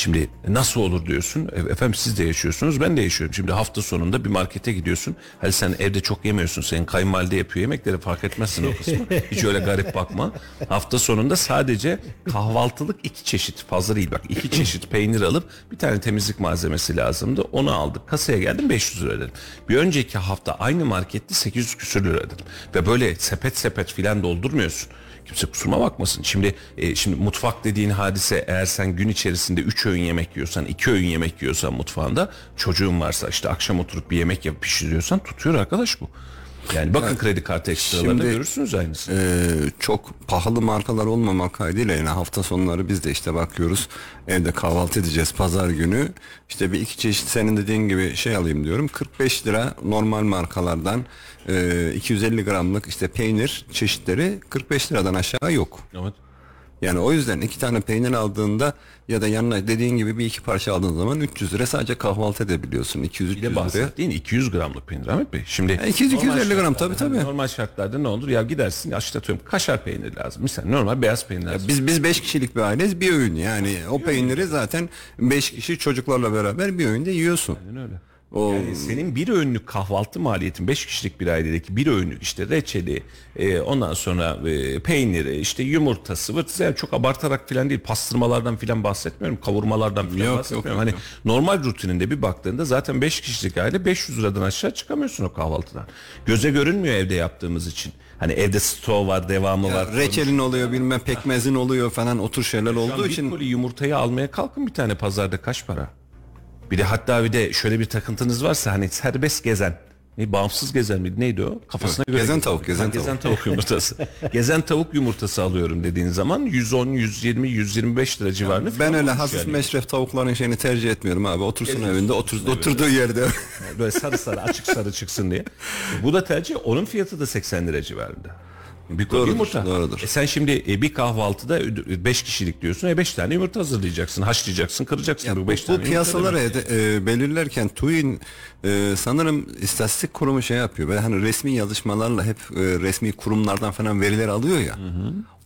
Şimdi nasıl olur diyorsun. E, Efendim siz de yaşıyorsunuz ben de yaşıyorum. Şimdi hafta sonunda bir markete gidiyorsun. Hadi sen evde çok yemiyorsun. Senin kayınvalide yapıyor yemekleri fark etmezsin o kısmı. Hiç öyle garip bakma. Hafta sonunda sadece kahvaltılık iki çeşit fazla değil bak iki çeşit peynir alıp bir tane temizlik malzemesi lazımdı. Onu aldık. Kasaya geldim 500 lira dedim. Bir önceki hafta aynı markette 800 küsür lira dedim. Ve böyle sepet sepet filan doldurmuyorsun. Kimse kusuruma bakmasın. Şimdi e, şimdi mutfak dediğin hadise eğer sen gün içerisinde 3 öğün yemek yiyorsan, 2 öğün yemek yiyorsan mutfağında çocuğun varsa işte akşam oturup bir yemek yapıp pişiriyorsan tutuyor arkadaş bu. Yani bakın kredi kartı ekstralarında Şimdi- görürsünüz aynısını. Ee, çok pahalı markalar olmamak kaydıyla yani hafta sonları biz de işte bakıyoruz evde kahvaltı edeceğiz pazar günü işte bir iki çeşit senin dediğin gibi şey alayım diyorum 45 lira normal markalardan e, 250 gramlık işte peynir çeşitleri 45 liradan aşağı yok. Evet. Yani o yüzden iki tane peynir aldığında ya da yanına dediğin gibi bir iki parça aldığın zaman 300 lira sadece kahvaltı edebiliyorsun. 200 Bir 300 de liraya. bahsettiğin 200 gramlık peynir Ahmet Bey. Şimdi 200 normal 250 gram, tabii, tabii. hani Normal şartlarda ne olur? Ya gidersin ya atıyorum kaşar peyniri lazım. Misal normal beyaz peynir lazım. Biz biz 5 kişilik bir aileyiz bir öğün yani o peyniri zaten 5 kişi çocuklarla beraber bir öğünde yiyorsun. Aynen öyle. O Yani senin bir öğünlük kahvaltı maliyetin 5 kişilik bir ailedeki bir öğünlük işte reçeli e, ondan sonra e, peyniri işte yumurtası vırt yani çok abartarak filan değil pastırmalardan filan bahsetmiyorum kavurmalardan filan Yok, bahsetmiyorum. yok, hani yok, normal rutininde bir baktığında zaten 5 kişilik aile 500 liradan aşağı çıkamıyorsun o kahvaltıdan. Göze görünmüyor evde yaptığımız için. Hani evde stoğu var, devamı var. Reçelin oluyor bilmem pekmezin oluyor falan o tür şeyler olduğu bir için koli yumurtayı almaya kalkın bir tane pazarda kaç para? Bir de hatta bir de şöyle bir takıntınız varsa hani serbest gezen. Ne, bağımsız gezen miydi? Neydi o? Kafasına Yok, göre. gezen tavuk, gezen Ha, gezen tavuk yumurtası. gezen tavuk yumurtası alıyorum dediğin zaman 110, 120, 125 lira civarında. ben falan öyle hafif yani. meşref tavukların şeyini tercih etmiyorum abi. Otursun Geziyorsun, evinde, otur, otursun oturduğu yerde. Böyle sarı sarı açık sarı çıksın diye. Bu da tercih. Onun fiyatı da 80 lira civarında. Bir koli Doğrudur, yumurta. doğrudur. E sen şimdi e, bir kahvaltıda 5 kişilik diyorsun. E 5 tane yumurta hazırlayacaksın. Haşlayacaksın, kıracaksın. Ya bu bu, 5 bu tane yumurta piyasaları e, belirlerken TÜİ'nin e, sanırım istatistik kurumu şey yapıyor. Böyle hani resmi yazışmalarla hep e, resmi kurumlardan falan veriler alıyor ya.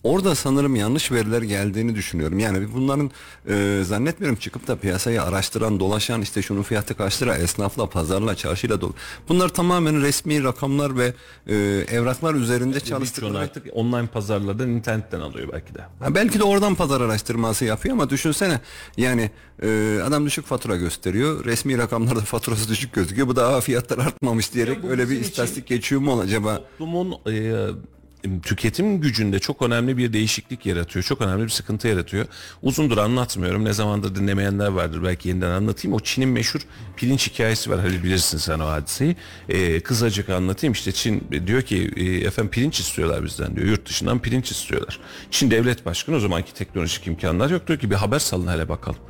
Orada sanırım yanlış veriler geldiğini düşünüyorum. Yani bunların e, zannetmiyorum çıkıp da piyasayı araştıran, dolaşan işte şunun fiyatı kaç lira esnafla, pazarla, çarşıyla dolu. Bunlar tamamen resmi rakamlar ve e, evraklar üzerinde çalıştıkları artık online pazarlardan internetten alıyor belki de. Ha, belki de oradan pazar araştırması yapıyor ama düşünsene yani e, adam düşük fatura gösteriyor. Resmi rakamlarda faturası düşük gözüküyor. Bu da "Aa, fiyatlar artmamış diyerek öyle bir istatistik geçiyor mu acaba? Toplumun e, tüketim gücünde çok önemli bir değişiklik yaratıyor. Çok önemli bir sıkıntı yaratıyor. Uzundur anlatmıyorum. Ne zamandır dinlemeyenler vardır. Belki yeniden anlatayım. O Çin'in meşhur pirinç hikayesi var. Halil bilirsin sen o hadiseyi. E, kısacık anlatayım. İşte Çin diyor ki e, efendim pirinç istiyorlar bizden diyor. Yurt dışından pirinç istiyorlar. Çin devlet başkanı o zamanki teknolojik imkanlar yok. Diyor ki bir haber salın hele bakalım.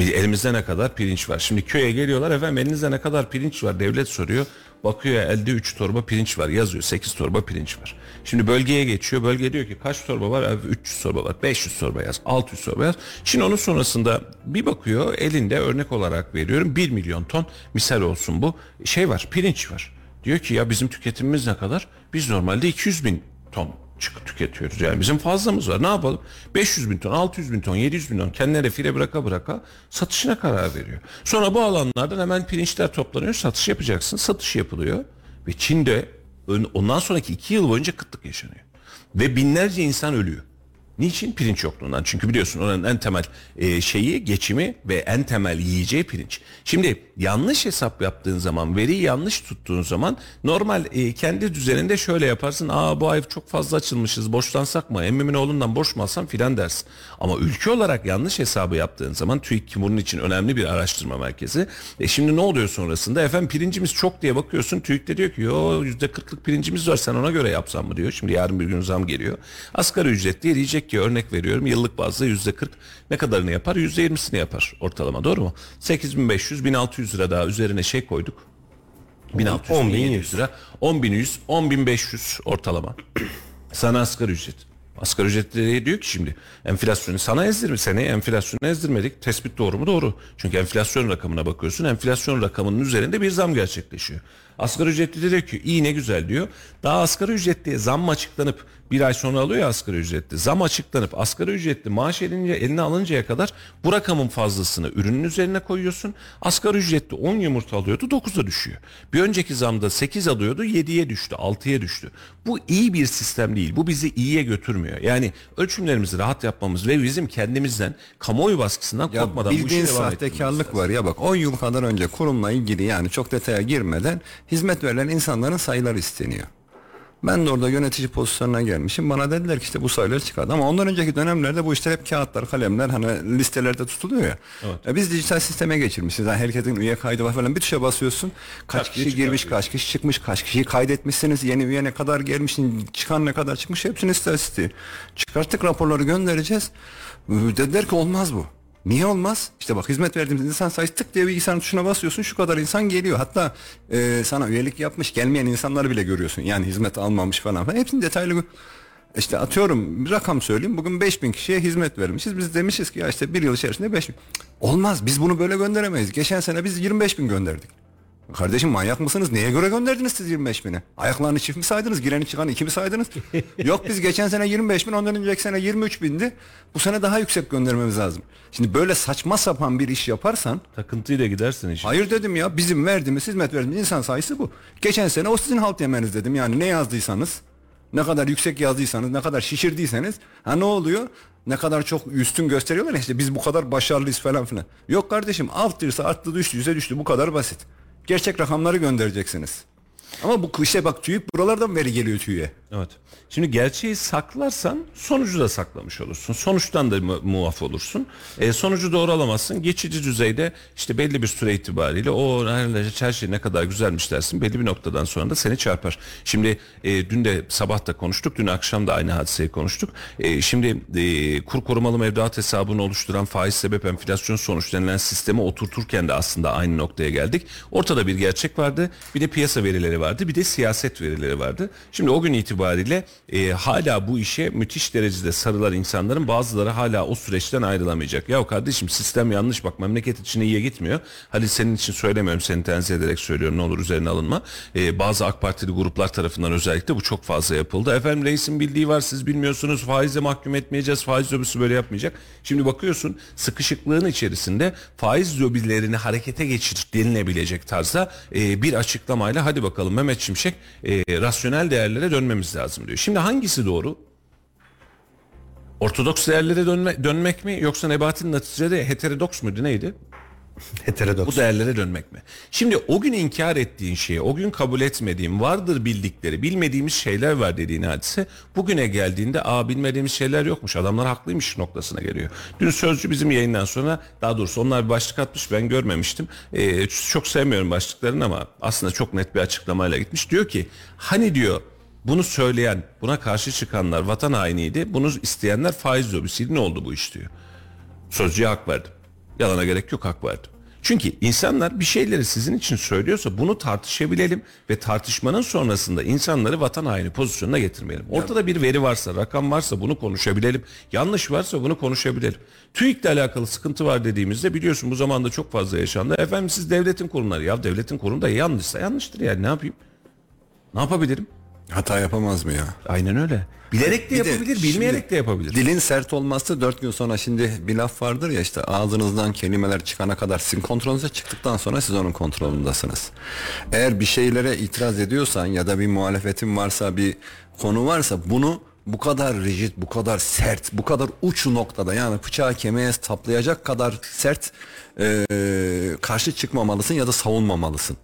Elimizde ne kadar pirinç var. Şimdi köye geliyorlar efendim elinizde ne kadar pirinç var. Devlet soruyor. Bakıyor elde 3 torba pirinç var yazıyor 8 torba pirinç var. Şimdi bölgeye geçiyor bölge diyor ki kaç torba var abi 300 torba var 500 torba yaz 600 torba yaz. Şimdi onun sonrasında bir bakıyor elinde örnek olarak veriyorum 1 milyon ton misal olsun bu şey var pirinç var. Diyor ki ya bizim tüketimimiz ne kadar? Biz normalde 200 bin ton tüketiyoruz. Yani bizim fazlamız var. Ne yapalım? 500 bin ton, 600 bin ton, 700 bin ton kendileri file bıraka bıraka satışına karar veriyor. Sonra bu alanlardan hemen pirinçler toplanıyor. Satış yapacaksın. Satış yapılıyor. Ve Çin'de ondan sonraki iki yıl boyunca kıtlık yaşanıyor. Ve binlerce insan ölüyor. Niçin? Pirinç yokluğundan. Çünkü biliyorsun oranın en temel e, şeyi geçimi ve en temel yiyeceği pirinç. Şimdi yanlış hesap yaptığın zaman, veriyi yanlış tuttuğun zaman normal e, kendi düzeninde şöyle yaparsın. Aa bu ay çok fazla açılmışız, borçlansak mı? Emmimin oğlundan borç mu alsam filan dersin. Ama ülke olarak yanlış hesabı yaptığın zaman TÜİK bunun için önemli bir araştırma merkezi. E şimdi ne oluyor sonrasında? Efendim pirincimiz çok diye bakıyorsun. TÜİK de diyor ki yo %40'lık pirincimiz var sen ona göre yapsan mı diyor. Şimdi yarın bir gün zam geliyor. Asgari ücret diye diyecek ki örnek veriyorum yıllık bazda %40 ne kadarını yapar? %20'sini yapar ortalama doğru mu? 8500 1600 lira daha üzerine şey koyduk. 1600 10.100 1700 lira. 10.100 10.500 ortalama. Sana asgari ücret. Asgari ücretleri diyor ki şimdi enflasyonu sana ezdirme seneye enflasyonu ezdirmedik. Tespit doğru mu? Doğru. Çünkü enflasyon rakamına bakıyorsun. Enflasyon rakamının üzerinde bir zam gerçekleşiyor. Asgari ücretli de diyor ki iyi ne güzel diyor. Daha asgari ücretliye zam açıklanıp bir ay sonra alıyor ya asgari ücretli. Zam açıklanıp asgari ücretli maaş elince, eline alıncaya kadar bu rakamın fazlasını ürünün üzerine koyuyorsun. Asgari ücretli 10 yumurta alıyordu 9'a düşüyor. Bir önceki zamda 8 alıyordu 7'ye düştü 6'ya düştü. Bu iyi bir sistem değil. Bu bizi iyiye götürmüyor. Yani ölçümlerimizi rahat yapmamız ve bizim kendimizden kamuoyu baskısından Ya korkmadan bu bildiğin devam etmemiz sahtekarlık var ya bak 10 yıl kadar önce kurumla ilgili yani çok detaya girmeden hizmet verilen insanların sayıları isteniyor. Ben de orada yönetici pozisyonuna gelmişim. Bana dediler ki işte bu sayıları çıkardı. Ama ondan önceki dönemlerde bu işler hep kağıtlar, kalemler hani listelerde tutuluyor ya. E biz dijital sisteme geçirmişiz. Yani herkesin üye kaydı var falan. Bir tuşa basıyorsun. Kaç diye kişi girmiş, kaç kişi çıkmış, kaç kişiyi kaydetmişsiniz. Yeni üye ne kadar gelmiş, çıkan ne kadar çıkmış. Hepsini istatistiği. Çıkarttık raporları göndereceğiz. Dediler ki olmaz bu. Niye olmaz? İşte bak hizmet verdiğimiz insan sayısı tık diye bilgisayarın tuşuna basıyorsun şu kadar insan geliyor. Hatta e, sana üyelik yapmış gelmeyen insanları bile görüyorsun. Yani hizmet almamış falan. falan. Hepsini detaylı işte atıyorum bir rakam söyleyeyim. Bugün 5000 kişiye hizmet vermişiz. Biz demişiz ki ya işte bir yıl içerisinde 5000. Olmaz biz bunu böyle gönderemeyiz. Geçen sene biz 25 bin gönderdik. Kardeşim manyak mısınız? Neye göre gönderdiniz siz 25 bini? Ayaklarını çift mi saydınız? Gireni çıkanı iki mi saydınız? Yok biz geçen sene 25 bin, ondan önceki sene 23 bindi. Bu sene daha yüksek göndermemiz lazım. Şimdi böyle saçma sapan bir iş yaparsan Takıntıyla gidersin işe. Hayır dedim ya bizim verdiğimiz hizmet verdiğimiz insan sayısı bu. Geçen sene o sizin halt yemeniz dedim yani ne yazdıysanız ne kadar yüksek yazdıysanız ne kadar şişirdiyseniz ha ne oluyor? Ne kadar çok üstün gösteriyorlar işte biz bu kadar başarılıyız falan filan. Yok kardeşim arttıysa arttı düştüyse düştü bu kadar basit. Gerçek rakamları göndereceksiniz. Ama bu işte bak TÜİK buralardan veri geliyor TÜİK'e. Evet. Şimdi gerçeği saklarsan sonucu da saklamış olursun. Sonuçtan da mu- muaf olursun. E, sonucu doğru alamazsın. Geçici düzeyde işte belli bir süre itibariyle o her şey ne kadar güzelmiş dersin. Belli bir noktadan sonra da seni çarpar. Şimdi e, dün de sabah da konuştuk. Dün akşam da aynı hadiseyi konuştuk. E, şimdi e, kur korumalı mevduat hesabını oluşturan faiz sebep enflasyon sonuç denilen sistemi oturturken de aslında aynı noktaya geldik. Ortada bir gerçek vardı. Bir de piyasa verileri vardı. Bir de siyaset verileri vardı. Şimdi o gün itibariyle e, hala bu işe müthiş derecede sarılan insanların bazıları hala o süreçten ayrılamayacak. Ya kardeşim sistem yanlış bak memleket için iyiye gitmiyor. Hadi senin için söylemiyorum seni tenzih ederek söylüyorum ne olur üzerine alınma. E, bazı AK Partili gruplar tarafından özellikle bu çok fazla yapıldı. Efendim reisin bildiği var siz bilmiyorsunuz faize mahkum etmeyeceğiz faiz lobisi böyle yapmayacak. Şimdi bakıyorsun sıkışıklığın içerisinde faiz lobilerini harekete geçir denilebilecek tarzda e, bir açıklamayla hadi bakalım Mehmet Şimşek e, rasyonel değerlere dönmemiz lazım diyor. Şimdi hangisi doğru? Ortodoks değerlere dönme, dönmek mi yoksa Nebati'nin neticede heterodoks muydu neydi? Heterodoks. Bu değerlere dönmek mi? Şimdi o gün inkar ettiğin şeyi, o gün kabul etmediğin, vardır bildikleri, bilmediğimiz şeyler var dediğin hadise bugüne geldiğinde aa bilmediğimiz şeyler yokmuş, adamlar haklıymış noktasına geliyor. Dün Sözcü bizim yayından sonra daha doğrusu onlar bir başlık atmış ben görmemiştim. Ee, çok sevmiyorum başlıklarını ama aslında çok net bir açıklamayla gitmiş. Diyor ki hani diyor bunu söyleyen, buna karşı çıkanlar vatan hainiydi, bunu isteyenler faiz lobisiydi ne oldu bu iş diyor. Sözcüye hak verdim. Yalana gerek yok hak verdim. Çünkü insanlar bir şeyleri sizin için söylüyorsa bunu tartışabilelim ve tartışmanın sonrasında insanları vatan haini pozisyonuna getirmeyelim. Ortada bir veri varsa, rakam varsa bunu konuşabilelim. Yanlış varsa bunu konuşabilelim. TÜİK'le alakalı sıkıntı var dediğimizde biliyorsun bu zamanda çok fazla yaşandı. Efendim siz devletin kurumları. Ya devletin kurumu da yanlışsa yanlıştır yani ne yapayım? Ne yapabilirim? Hata yapamaz mı ya? Aynen öyle. Bilerek de Bir de yapabilir, bilmeyerek şimdi de yapabilir. Dilin sert olması dört gün sonra şimdi bir laf vardır ya işte ağzınızdan kelimeler çıkana kadar sizin kontrolünüze çıktıktan sonra siz onun kontrolündesiniz. Eğer bir şeylere itiraz ediyorsan ya da bir muhalefetin varsa bir konu varsa bunu bu kadar rigid, bu kadar sert, bu kadar uç noktada yani bıçağı kemiğe saplayacak kadar sert eee, karşı çıkmamalısın ya da savunmamalısın.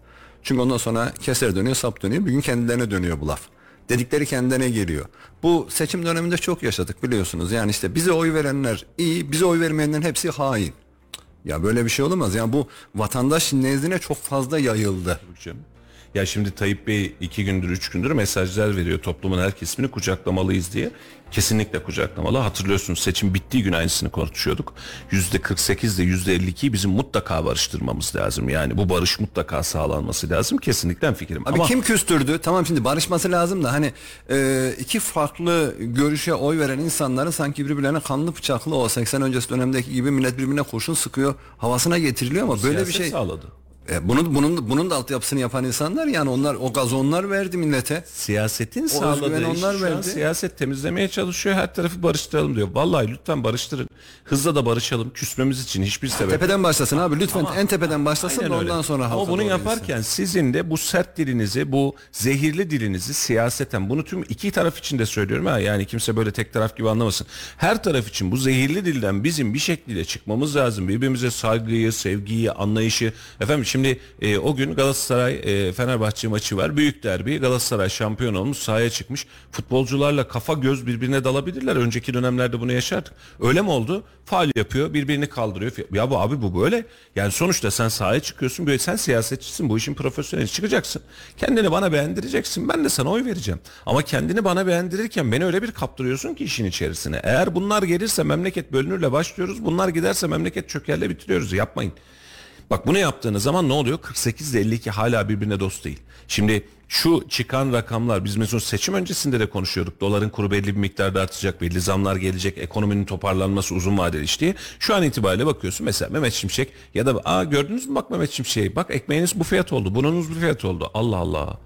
Çünkü ondan sonra keser dönüyor, sap dönüyor. Bir gün kendilerine dönüyor bu laf. Dedikleri kendine geliyor. Bu seçim döneminde çok yaşadık biliyorsunuz. Yani işte bize oy verenler iyi, bize oy vermeyenlerin hepsi hain. Ya böyle bir şey olamaz. Yani bu vatandaş nezdine çok fazla yayıldı. Ya şimdi Tayyip Bey iki gündür üç gündür mesajlar veriyor toplumun her kesimini kucaklamalıyız diye. Kesinlikle kucaklamalı. Hatırlıyorsunuz seçim bittiği gün aynısını konuşuyorduk. Yüzde 48 ile yüzde 52'yi bizim mutlaka barıştırmamız lazım. Yani bu barış mutlaka sağlanması lazım. Kesinlikle fikrim. Abi Ama kim küstürdü? Tamam şimdi barışması lazım da hani e, iki farklı görüşe oy veren insanların sanki birbirlerine kanlı bıçaklı o 80 öncesi dönemdeki gibi millet birbirine kurşun sıkıyor havasına getiriliyor ama böyle bir siyaset şey sağladı. E, bunun bunun bunun da altyapısını yapan insanlar yani onlar o gazı onlar verdi millete. Siyasetin O sağladığı iş onlar verdi. siyaset temizlemeye çalışıyor. Her tarafı barıştıralım diyor. Vallahi lütfen barıştırın. Hızla da barışalım. Küsmemiz için hiçbir sebep Tepeden başlasın abi lütfen en tepeden başlasın da öyle. ondan sonra Ama bunu yaparken sizin de bu sert dilinizi, bu zehirli dilinizi siyaseten bunu tüm iki taraf için de söylüyorum ha yani kimse böyle tek taraf gibi anlamasın. Her taraf için bu zehirli dilden bizim bir şekilde çıkmamız lazım. Birbirimize saygıyı, sevgiyi, anlayışı. Efendim şimdi e, o gün Galatasaray e, Fenerbahçe maçı var. Büyük derbi. Galatasaray şampiyon olmuş, sahaya çıkmış. Futbolcularla kafa göz birbirine dalabilirler. Önceki dönemlerde bunu yaşardık. Öyle mi oldu? Faal yapıyor, birbirini kaldırıyor. Ya bu abi bu böyle. Yani sonuçta sen sahaya çıkıyorsun. Böyle sen siyasetçisin. Bu işin profesyoneli çıkacaksın. Kendini bana beğendireceksin. Ben de sana oy vereceğim. Ama kendini bana beğendirirken beni öyle bir kaptırıyorsun ki işin içerisine. Eğer bunlar gelirse memleket bölünürle başlıyoruz. Bunlar giderse memleket çökerle bitiriyoruz. Yapmayın. Bak bunu yaptığınız zaman ne oluyor? 48 ile 52 hala birbirine dost değil. Şimdi şu çıkan rakamlar biz mesela seçim öncesinde de konuşuyorduk. Doların kuru belli bir miktarda artacak, belli zamlar gelecek, ekonominin toparlanması uzun vadeli iş diye. Şu an itibariyle bakıyorsun mesela Mehmet Şimşek ya da aa gördünüz mü bak Mehmet Şimşek'i bak ekmeğiniz bu fiyat oldu, bununuz bu fiyat oldu. Allah Allah.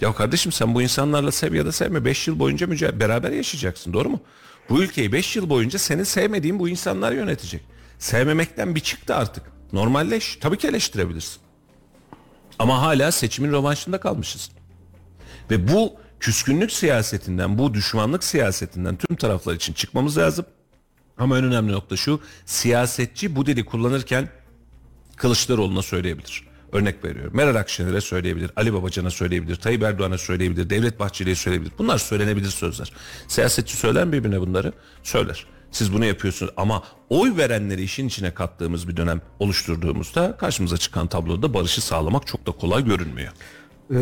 Ya kardeşim sen bu insanlarla sev ya da sevme 5 yıl boyunca mücadele, beraber yaşayacaksın doğru mu? Bu ülkeyi 5 yıl boyunca senin sevmediğin bu insanlar yönetecek. Sevmemekten bir çıktı artık. Normalleş. Tabii ki eleştirebilirsin. Ama hala seçimin rövanşında kalmışız. Ve bu küskünlük siyasetinden, bu düşmanlık siyasetinden tüm taraflar için çıkmamız lazım. Ama en önemli nokta şu, siyasetçi bu dili kullanırken Kılıçdaroğlu'na söyleyebilir. Örnek veriyorum. Meral Akşener'e söyleyebilir, Ali Babacan'a söyleyebilir, Tayyip Erdoğan'a söyleyebilir, Devlet Bahçeli'ye söyleyebilir. Bunlar söylenebilir sözler. Siyasetçi söyler mi birbirine bunları? Söyler. Siz bunu yapıyorsunuz ama oy verenleri işin içine kattığımız bir dönem oluşturduğumuzda karşımıza çıkan tabloda barışı sağlamak çok da kolay görünmüyor. Ee,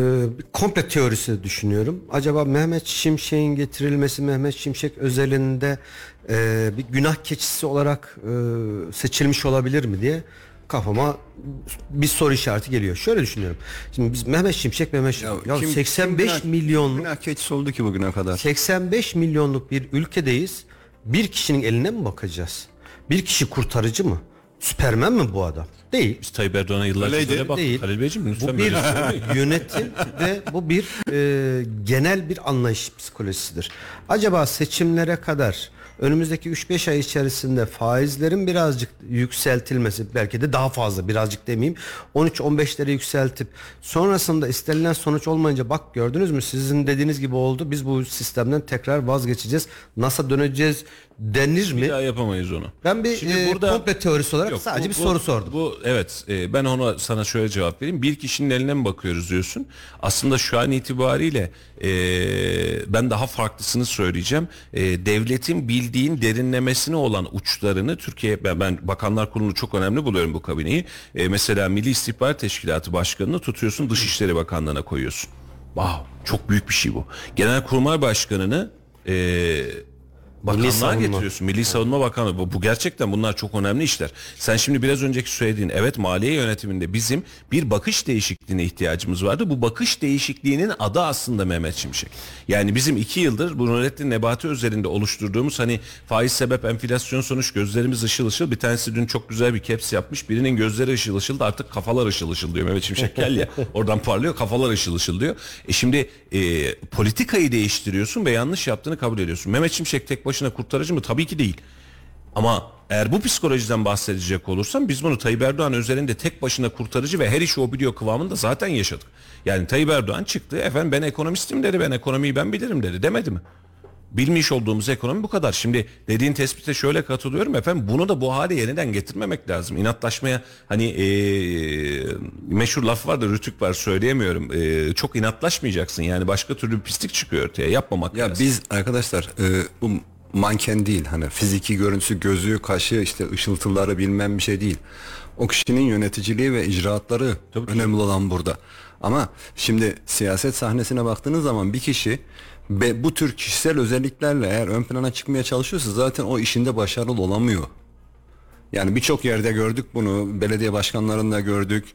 komple teorisi düşünüyorum. Acaba Mehmet Şimşek'in getirilmesi Mehmet Şimşek özelinde e, bir günah keçisi olarak e, seçilmiş olabilir mi diye kafama bir soru işareti geliyor. Şöyle düşünüyorum. Şimdi biz Mehmet Şimşek Mehmet Şimşek. Ya, kim- 85 kim günah- milyonluk Günah keçisi oldu ki bugüne kadar. 85 milyonluk bir ülkedeyiz. Bir kişinin eline mi bakacağız? Bir kişi kurtarıcı mı? Süpermen mi bu adam? Değil. Biz Tayyip Erdoğan'a yıllarca Öyleydi. böyle baktık. Değil. Halil Beyciğim lütfen Bu bir yönetim ve bu bir e, genel bir anlayış psikolojisidir. Acaba seçimlere kadar önümüzdeki 3-5 ay içerisinde faizlerin birazcık yükseltilmesi belki de daha fazla birazcık demeyeyim 13-15'lere yükseltip sonrasında istenilen sonuç olmayınca bak gördünüz mü sizin dediğiniz gibi oldu biz bu sistemden tekrar vazgeçeceğiz NASA döneceğiz denir mi? Bir daha yapamayız onu. Ben bir Şimdi e, burada- komple teorisi olarak Yok, sadece bu- bir bu- soru sordum. Bu evet e, ben ona sana şöyle cevap vereyim. Bir kişinin eline mi bakıyoruz diyorsun. Aslında şu an itibariyle e, ben daha farklısını söyleyeceğim. E, devletin bildiğin derinlemesine olan uçlarını Türkiye ben, ben Bakanlar Kurulu'nu çok önemli buluyorum bu kabineyi. E, mesela Milli İstihbarat Teşkilatı Başkanı'nı tutuyorsun Dışişleri Bakanlığı'na koyuyorsun. Wow, çok büyük bir şey bu. Genelkurmay Başkanı'nı e, Bakanlığa savunma. getiriyorsun. Milli Savunma Bakanlığı. Bu, bu gerçekten bunlar çok önemli işler. Sen şimdi biraz önceki söylediğin evet maliye yönetiminde bizim bir bakış değişikliğine ihtiyacımız vardı. Bu bakış değişikliğinin adı aslında Mehmet Şimşek. Yani bizim iki yıldır bu Nurettin Nebati üzerinde oluşturduğumuz hani faiz sebep enflasyon sonuç gözlerimiz ışıl ışıl. Bir tanesi dün çok güzel bir caps yapmış. Birinin gözleri ışıl ışıl da artık kafalar ışıl ışıl diyor. Mehmet Şimşek gel ya oradan parlıyor kafalar ışıl ışıl diyor. E şimdi e, politikayı değiştiriyorsun ve yanlış yaptığını kabul ediyorsun. Mehmet Şimşek tek başına kurtarıcı mı? Tabii ki değil. Ama eğer bu psikolojiden bahsedecek olursam biz bunu Tayyip Erdoğan üzerinde tek başına kurtarıcı ve her işi o biliyor kıvamında zaten yaşadık. Yani Tayyip Erdoğan çıktı efendim ben ekonomistim dedi ben ekonomiyi ben bilirim dedi demedi mi? Bilmiş olduğumuz ekonomi bu kadar. Şimdi dediğin tespite şöyle katılıyorum efendim bunu da bu hale yeniden getirmemek lazım. İnatlaşmaya hani eee, meşhur laf var da rütük var söyleyemiyorum. Eee, çok inatlaşmayacaksın yani başka türlü pislik çıkıyor ortaya yapmamak Ya lazım. biz arkadaşlar e, bu manken değil hani fiziki görüntüsü gözü kaşı işte ışıltıları bilmem bir şey değil. O kişinin yöneticiliği ve icraatları önemli olan burada. Ama şimdi siyaset sahnesine baktığınız zaman bir kişi ve bu tür kişisel özelliklerle eğer ön plana çıkmaya çalışıyorsa zaten o işinde başarılı olamıyor. Yani birçok yerde gördük bunu. Belediye başkanlarında gördük.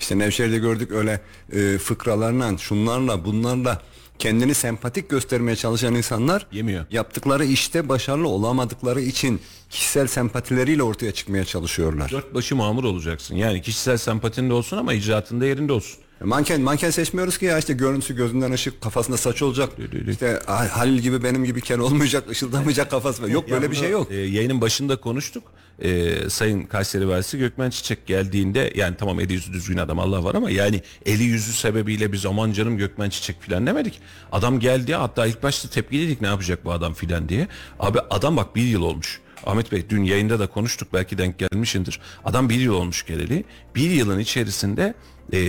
İşte Nevşehir'de gördük öyle e, fıkralarla, şunlarla, bunlarla kendini sempatik göstermeye çalışan insanlar Yemiyor. yaptıkları işte başarılı olamadıkları için kişisel sempatileriyle ortaya çıkmaya çalışıyorlar. Dört başı mamur olacaksın. Yani kişisel sempatin de olsun ama icraatında yerinde olsun. Manken manken seçmiyoruz ki ya işte görüntüsü gözünden ışık kafasında saç olacak. İşte Ha- Halil gibi benim gibi kel olmayacak ışıldamayacak kafası. Yok böyle bir şey yok. E, yayının başında konuştuk. E, Sayın Kayseri Valisi Gökmen Çiçek geldiğinde yani tamam eli yüzü düzgün adam Allah var ama yani eli yüzü sebebiyle biz aman canım Gökmen Çiçek filan demedik. Adam geldi hatta ilk başta tepkiliydik ne yapacak bu adam filan diye. Abi adam bak bir yıl olmuş. Ahmet Bey dün yayında da konuştuk belki denk gelmişindir. Adam bir yıl olmuş geleli. Bir yılın içerisinde e,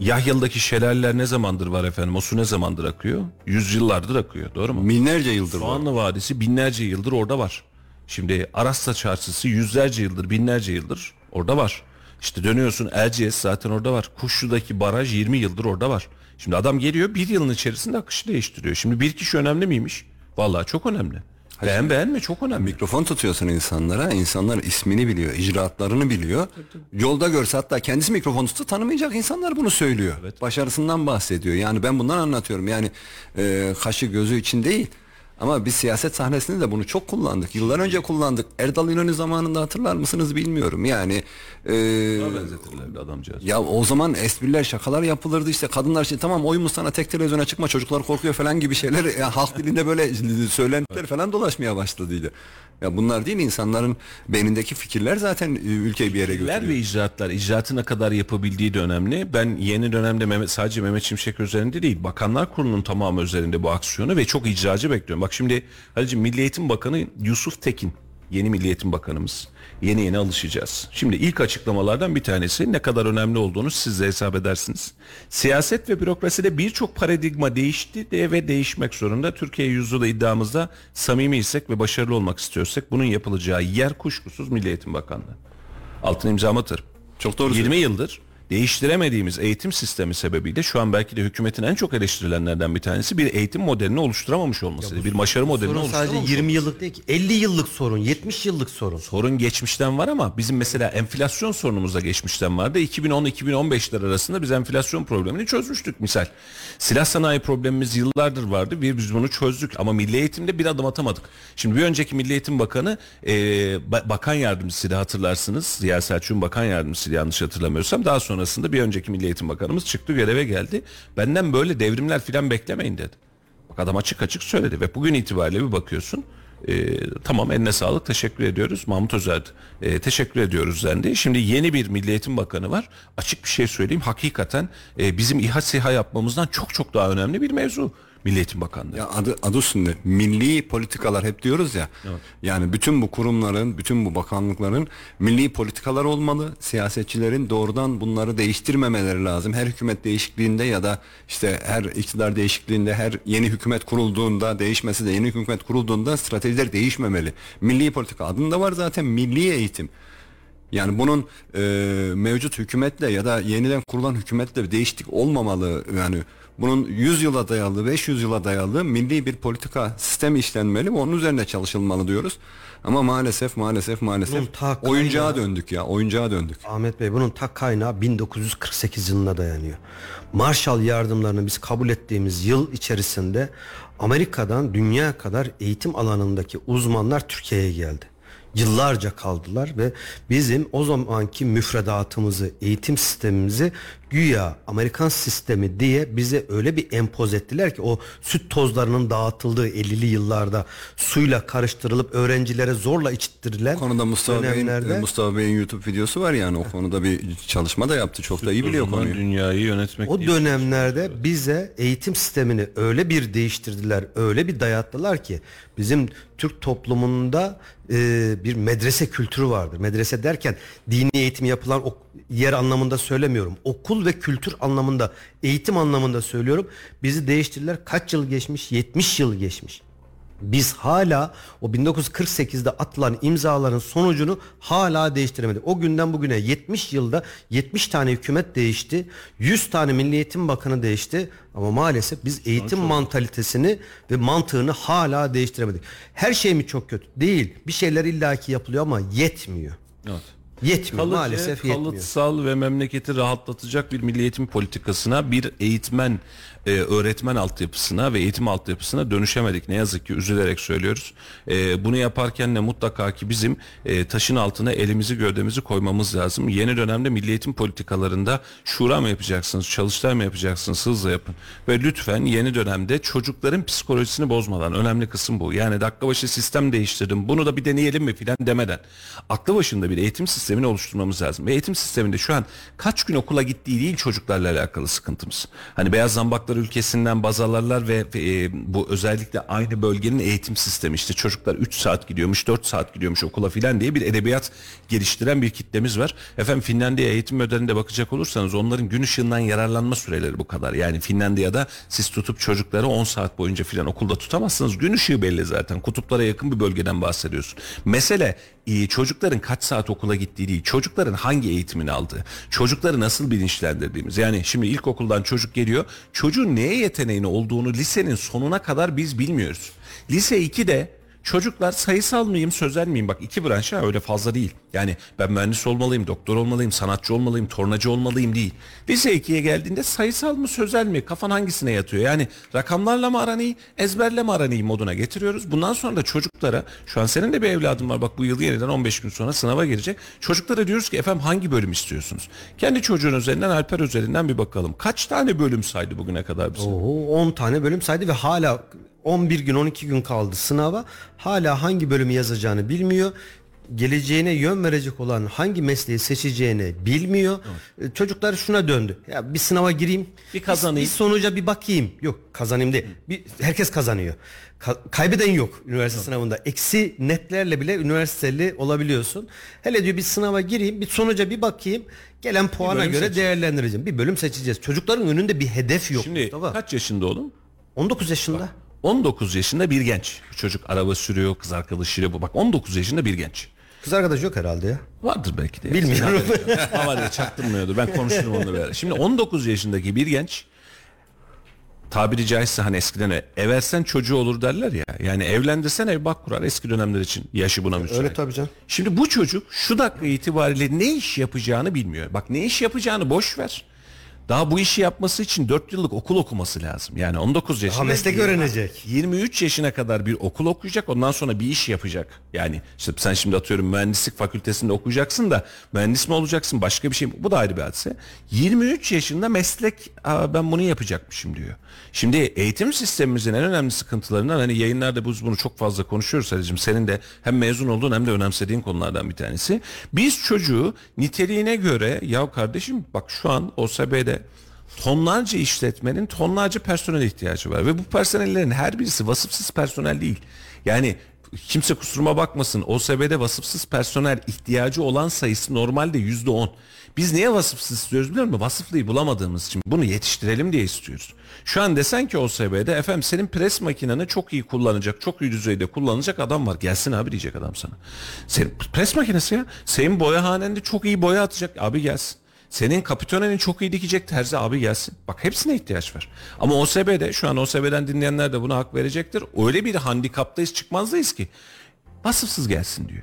Yahyalı'daki şelaleler ne zamandır var efendim? O su ne zamandır akıyor? Yüzyıllardır akıyor. Doğru mu? Binlerce yıldır var. Soğanlı Vadisi binlerce yıldır orada var. Şimdi Arasla Çarşısı yüzlerce yıldır, binlerce yıldır orada var. İşte dönüyorsun Erciyes zaten orada var. Kuşlu'daki baraj 20 yıldır orada var. Şimdi adam geliyor bir yılın içerisinde akışı değiştiriyor. Şimdi bir kişi önemli miymiş? Vallahi çok önemli. Beğen beğenme çok önemli. Mikrofon tutuyorsun insanlara. İnsanlar ismini biliyor, icraatlarını biliyor. Yolda görse hatta kendisi mikrofon tutsa tanımayacak insanlar bunu söylüyor. Başarısından bahsediyor. Yani ben bundan anlatıyorum. Yani e, kaşı gözü için değil. Ama biz siyaset sahnesinde de bunu çok kullandık. Yıllar önce kullandık. Erdal İnönü zamanında hatırlar mısınız bilmiyorum. Yani e, benzetirlerdi adamcağız. ya o zaman espriler şakalar yapılırdı işte kadınlar şey tamam oyumuz sana tek televizyona çıkma çocuklar korkuyor falan gibi şeyler ya, halk dilinde böyle söylentiler falan dolaşmaya başladıydı. Ya bunlar değil insanların beynindeki fikirler zaten ülkeyi bir yere Fikirler götürüyor. ve icraatlar, icraatı ne kadar yapabildiği de önemli. Ben yeni dönemde Mehmet, sadece Mehmet Şimşek üzerinde değil, Bakanlar Kurulu'nun tamamı üzerinde bu aksiyonu ve çok icracı bekliyorum. Bak şimdi Halicim Milli Eğitim Bakanı Yusuf Tekin yeni Milli Eğitim Bakanımız. Yeni yeni alışacağız. Şimdi ilk açıklamalardan bir tanesi ne kadar önemli olduğunu siz de hesap edersiniz. Siyaset ve bürokraside birçok paradigma değişti de ve değişmek zorunda. Türkiye yüzyılı iddiamızda samimi isek ve başarılı olmak istiyorsak bunun yapılacağı yer kuşkusuz Milli Eğitim Bakanlığı. Altın imzamı atarım. Çok doğru 20 yıldır değiştiremediğimiz eğitim sistemi sebebiyle şu an belki de hükümetin en çok eleştirilenlerden bir tanesi bir eğitim modelini oluşturamamış olmasıydı. Bir başarı modelini Sorun oluşturamamış. sadece 20 yıllık değil ki 50 yıllık sorun, 70 yıllık sorun. Sorun geçmişten var ama bizim mesela enflasyon sorunumuz da geçmişten vardı. 2010-2015'ler arasında biz enflasyon problemini çözmüştük misal. Silah sanayi problemimiz yıllardır vardı. Bir biz bunu çözdük ama milli eğitimde bir adım atamadık. Şimdi bir önceki Milli Eğitim Bakanı e, ba- bakan yardımcısıydı hatırlarsınız. Ziya Selçuk'un bakan yardımcısıydı yanlış hatırlamıyorsam. Daha sonrasında bir önceki Milli Eğitim Bakanımız çıktı göreve geldi. Benden böyle devrimler filan beklemeyin dedi. Bak adam açık açık söyledi ve bugün itibariyle bir bakıyorsun. e, tamam eline sağlık teşekkür ediyoruz. Mahmut Özer e, teşekkür ediyoruz dendi. Şimdi yeni bir Milli Eğitim Bakanı var. Açık bir şey söyleyeyim hakikaten e, bizim İHA SİHA yapmamızdan çok çok daha önemli bir mevzu. Milli Eğitim Bakanlığı. Ya adı adı üstünde milli politikalar hep diyoruz ya. Yani bütün bu kurumların, bütün bu bakanlıkların milli politikalar olmalı. Siyasetçilerin doğrudan bunları değiştirmemeleri lazım. Her hükümet değişikliğinde ya da işte her iktidar değişikliğinde, her yeni hükümet kurulduğunda, değişmesi de yeni hükümet kurulduğunda stratejiler değişmemeli. Milli politika adında var zaten milli eğitim. Yani bunun e, mevcut hükümetle ya da yeniden kurulan hükümetle değişiklik olmamalı. Yani bunun 100 yıla dayalı, 500 yıla dayalı milli bir politika sistemi işlenmeli ve onun üzerine çalışılmalı diyoruz. Ama maalesef maalesef maalesef oyuncağa kaynağı- döndük ya, oyuncağa döndük. Ahmet Bey bunun tak kaynağı 1948 yılına dayanıyor. Marshall yardımlarını biz kabul ettiğimiz yıl içerisinde Amerika'dan dünya kadar eğitim alanındaki uzmanlar Türkiye'ye geldi. Yıllarca kaldılar ve bizim o zamanki müfredatımızı, eğitim sistemimizi güya Amerikan sistemi diye bize öyle bir empoz ettiler ki o süt tozlarının dağıtıldığı 50'li yıllarda suyla karıştırılıp öğrencilere zorla içittirilen O konuda Mustafa Bey'in, dönemlerde- e, Mustafa Bey'in YouTube videosu var yani o konuda bir çalışma da yaptı. Çok da iyi biliyor konuyu. dünyayı yönetmek O değil. dönemlerde bize eğitim sistemini öyle bir değiştirdiler, öyle bir dayattılar ki bizim Türk toplumunda e, bir medrese kültürü vardır. Medrese derken dini eğitim yapılan ok- yer anlamında söylemiyorum. Okul ve kültür anlamında, eğitim anlamında söylüyorum. Bizi değiştirdiler. Kaç yıl geçmiş? 70 yıl geçmiş. Biz hala o 1948'de atılan imzaların sonucunu hala değiştiremedik. O günden bugüne 70 yılda 70 tane hükümet değişti. 100 tane Milli Eğitim Bakanı değişti. Ama maalesef biz eğitim mantalitesini ve mantığını hala değiştiremedik. Her şey mi çok kötü? Değil. Bir şeyler illaki yapılıyor ama yetmiyor. Evet. Yetmiyor Kalıcı, maalesef yetmiyor. kalıtsal ve memleketi rahatlatacak bir milli eğitim politikasına, bir eğitmen, e, öğretmen altyapısına ve eğitim altyapısına dönüşemedik. Ne yazık ki üzülerek söylüyoruz. E, bunu yaparken de mutlaka ki bizim e, taşın altına elimizi gövdemizi koymamız lazım. Yeni dönemde milli eğitim politikalarında şura mı yapacaksınız, çalıştay mı yapacaksınız hızla yapın. Ve lütfen yeni dönemde çocukların psikolojisini bozmadan önemli kısım bu. Yani dakika başı sistem değiştirdim bunu da bir deneyelim mi filan demeden. Aklı başında bir eğitim sistemini oluşturmamız lazım. Ve eğitim sisteminde şu an kaç gün okula gittiği değil çocuklarla alakalı sıkıntımız. Hani beyaz zambaklar ülkesinden baz alırlar ve e, bu özellikle aynı bölgenin eğitim sistemi işte çocuklar 3 saat gidiyormuş 4 saat gidiyormuş okula filan diye bir edebiyat geliştiren bir kitlemiz var. Efendim Finlandiya eğitim modeline bakacak olursanız onların gün ışığından yararlanma süreleri bu kadar. Yani Finlandiya'da siz tutup çocukları 10 saat boyunca filan okulda tutamazsınız. Gün ışığı belli zaten. Kutuplara yakın bir bölgeden bahsediyorsun. Mesele e, çocukların kaç saat okula gittiği değil. Çocukların hangi eğitimini aldığı. Çocukları nasıl bilinçlendirdiğimiz. Yani şimdi ilkokuldan çocuk geliyor. Çocuğun neye yeteneğini olduğunu lisenin sonuna kadar biz bilmiyoruz. Lise 2'de Çocuklar sayısal mıyım sözel miyim bak iki branş ha öyle fazla değil. Yani ben mühendis olmalıyım, doktor olmalıyım, sanatçı olmalıyım, tornacı olmalıyım değil. Lise 2'ye geldiğinde sayısal mı sözel mi kafan hangisine yatıyor? Yani rakamlarla mı aran iyi, ezberle mi aran iyi moduna getiriyoruz. Bundan sonra da çocuklara şu an senin de bir evladın var bak bu yıl yeniden 15 gün sonra sınava girecek. Çocuklara diyoruz ki efendim hangi bölüm istiyorsunuz? Kendi çocuğun üzerinden Alper üzerinden bir bakalım. Kaç tane bölüm saydı bugüne kadar bize? Oho, 10 tane bölüm saydı ve hala 11 gün 12 gün kaldı sınava. Hala hangi bölümü yazacağını bilmiyor. geleceğine yön verecek olan hangi mesleği seçeceğini bilmiyor. E, Çocuklar şuna döndü. Ya bir sınava gireyim, Bir kazanayım. bir sonuca bir bakayım. Yok kazanayım değil. Bir, herkes kazanıyor. Ka- kaybeden yok üniversite sınavında. Eksi netlerle bile üniversiteli olabiliyorsun. Hele diyor bir sınava gireyim, bir sonuca bir bakayım. Gelen puana göre seçeceğim. değerlendireceğim. Bir bölüm seçeceğiz. Çocukların önünde bir hedef yok Şimdi Mustafa. kaç yaşında oğlum? 19 yaşında. 19 yaşında bir genç. Bu çocuk araba sürüyor, kız arkadaşıyla bu. Bak 19 yaşında bir genç. Kız arkadaş yok herhalde ya. Vardır belki de. Bilmiyorum. Var ya çaktırmıyordur. Ben konuşurum onunla beraber. Şimdi 19 yaşındaki bir genç tabiri caizse hani eskiden e, eversen çocuğu olur derler ya. Yani evlendirsen ev bak kurar eski dönemler için yaşı buna müsait. Öyle tabii canım. Şimdi bu çocuk şu dakika itibariyle ne iş yapacağını bilmiyor. Bak ne iş yapacağını boş ver. Daha bu işi yapması için 4 yıllık okul okuması lazım. Yani 19 yaşında. meslek öğrenecek. 23 yaşına kadar bir okul okuyacak ondan sonra bir iş yapacak. Yani işte sen şimdi atıyorum mühendislik fakültesinde okuyacaksın da mühendis mi olacaksın başka bir şey mi? Bu da ayrı bir hadise. 23 yaşında meslek Aa, ben bunu yapacakmışım diyor. Şimdi eğitim sistemimizin en önemli sıkıntılarından hani yayınlarda biz bunu çok fazla konuşuyoruz Ali'cim. Senin de hem mezun olduğun hem de önemsediğin konulardan bir tanesi. Biz çocuğu niteliğine göre ya kardeşim bak şu an OSB'de tonlarca işletmenin tonlarca personel ihtiyacı var ve bu personellerin her birisi vasıfsız personel değil. Yani kimse kusuruma bakmasın OSB'de vasıfsız personel ihtiyacı olan sayısı normalde yüzde on. Biz niye vasıfsız istiyoruz biliyor musun? Vasıflıyı bulamadığımız için bunu yetiştirelim diye istiyoruz. Şu an desen ki OSB'de efendim senin pres makineni çok iyi kullanacak, çok iyi düzeyde kullanacak adam var. Gelsin abi diyecek adam sana. Senin pres makinesi ya. Senin boyahanende çok iyi boya atacak. Abi gelsin. Senin kapitonenin çok iyi dikecek terzi abi gelsin. Bak hepsine ihtiyaç var. Ama OSB'de şu an OSB'den dinleyenler de buna hak verecektir. Öyle bir handikaptayız çıkmazdayız ki. Vasıfsız gelsin diyor.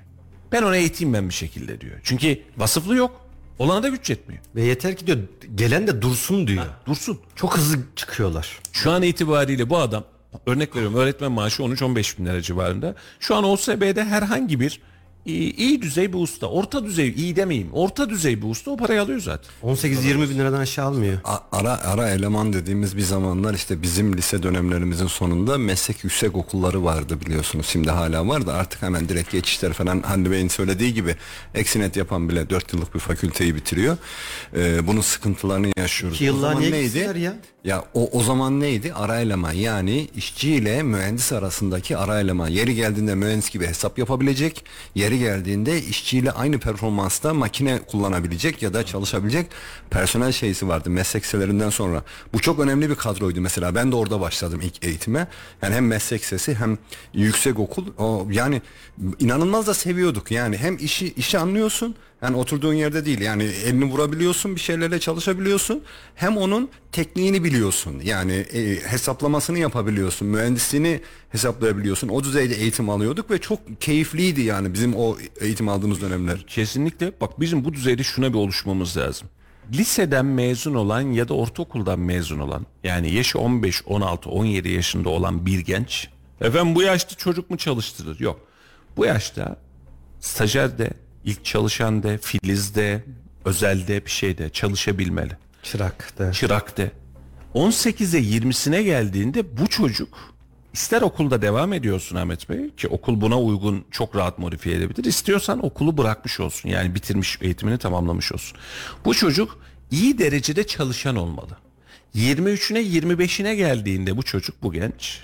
Ben ona eğiteyim ben bir şekilde diyor. Çünkü vasıflı yok. Olana da güç yetmiyor. Ve yeter ki diyor gelen de dursun diyor. Dursun. Çok hızlı çıkıyorlar. Şu an itibariyle bu adam örnek veriyorum öğretmen maaşı 13-15 bin lira civarında. Şu an OSB'de herhangi bir iyi, iyi düzey bir usta, orta düzey iyi demeyeyim, orta düzey bir usta o parayı alıyor zaten. 18-20 bin liradan aşağı almıyor. A- ara ara eleman dediğimiz bir zamanlar işte bizim lise dönemlerimizin sonunda meslek yüksek okulları vardı biliyorsunuz. Şimdi hala var da artık hemen direkt geçişler falan Hande Bey'in söylediği gibi eksinet yapan bile 4 yıllık bir fakülteyi bitiriyor. Ee, bunun sıkıntılarını yaşıyoruz. İki yıllığa O zaman niye gitsinler ya? Ya o, o zaman neydi? Ara eleman yani işçi ile mühendis arasındaki ara eleman. Yeri geldiğinde mühendis gibi hesap yapabilecek. Yeri geldiğinde işçiyle aynı performansta makine kullanabilecek ya da çalışabilecek personel şeysi vardı meslek liselerinden sonra. Bu çok önemli bir kadroydu mesela. Ben de orada başladım ilk eğitime. Yani hem meslek sesi hem yüksek okul. O, yani inanılmaz da seviyorduk. Yani hem işi işi anlıyorsun yani oturduğun yerde değil yani elini vurabiliyorsun bir şeylerle çalışabiliyorsun hem onun tekniğini biliyorsun yani e, hesaplamasını yapabiliyorsun mühendisliğini hesaplayabiliyorsun o düzeyde eğitim alıyorduk ve çok keyifliydi yani bizim o eğitim aldığımız dönemler. Kesinlikle bak bizim bu düzeyde şuna bir oluşmamız lazım. Liseden mezun olan ya da ortaokuldan mezun olan yani yaşı 15, 16, 17 yaşında olan bir genç efendim bu yaşta çocuk mu çalıştırır? Yok. Bu yaşta stajyerde, ilk çalışan de, filizde, özelde bir şeyde çalışabilmeli. Çırak da. Çırak'ta. 18'e 20'sine geldiğinde bu çocuk ister okulda devam ediyorsun Ahmet Bey ki okul buna uygun çok rahat modifiye edebilir. İstiyorsan okulu bırakmış olsun yani bitirmiş eğitimini tamamlamış olsun. Bu çocuk iyi derecede çalışan olmalı. 23'üne 25'ine geldiğinde bu çocuk bu genç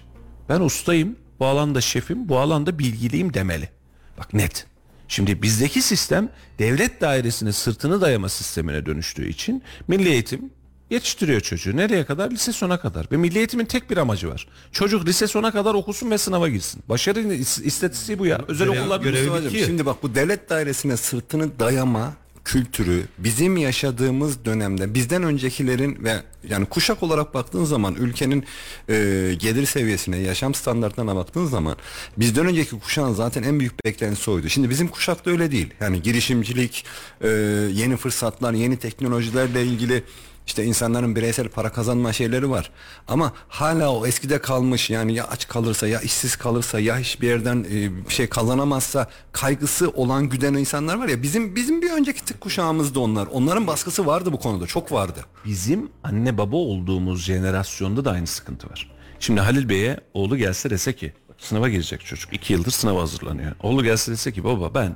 ben ustayım bu alanda şefim bu alanda bilgiliyim demeli. Bak net. Şimdi bizdeki sistem devlet dairesine sırtını dayama sistemine dönüştüğü için milli eğitim yetiştiriyor çocuğu. Nereye kadar? Lise sona kadar. Ve milli eğitimin tek bir amacı var. Çocuk lise sona kadar okusun ve sınava girsin. Başarı is- istatistiği bu ya. Özel okullar görevi bitiyor. Şimdi bak bu devlet dairesine sırtını dayama kültürü bizim yaşadığımız dönemde bizden öncekilerin ve yani kuşak olarak baktığın zaman ülkenin e, gelir seviyesine yaşam standartlarına baktığın zaman bizden önceki kuşağın zaten en büyük beklentisi oydu. Şimdi bizim kuşakta öyle değil. Yani girişimcilik, e, yeni fırsatlar, yeni teknolojilerle ilgili işte insanların bireysel para kazanma şeyleri var. Ama hala o eskide kalmış yani ya aç kalırsa ya işsiz kalırsa ya hiçbir yerden e, bir şey kazanamazsa kaygısı olan güden insanlar var ya bizim bizim bir önceki tık kuşağımızda onlar. Onların baskısı vardı bu konuda çok vardı. Bizim anne baba olduğumuz jenerasyonda da aynı sıkıntı var. Şimdi Halil Bey'e oğlu gelse dese ki sınava girecek çocuk. iki yıldır sınava hazırlanıyor. Oğlu gelse dese ki baba ben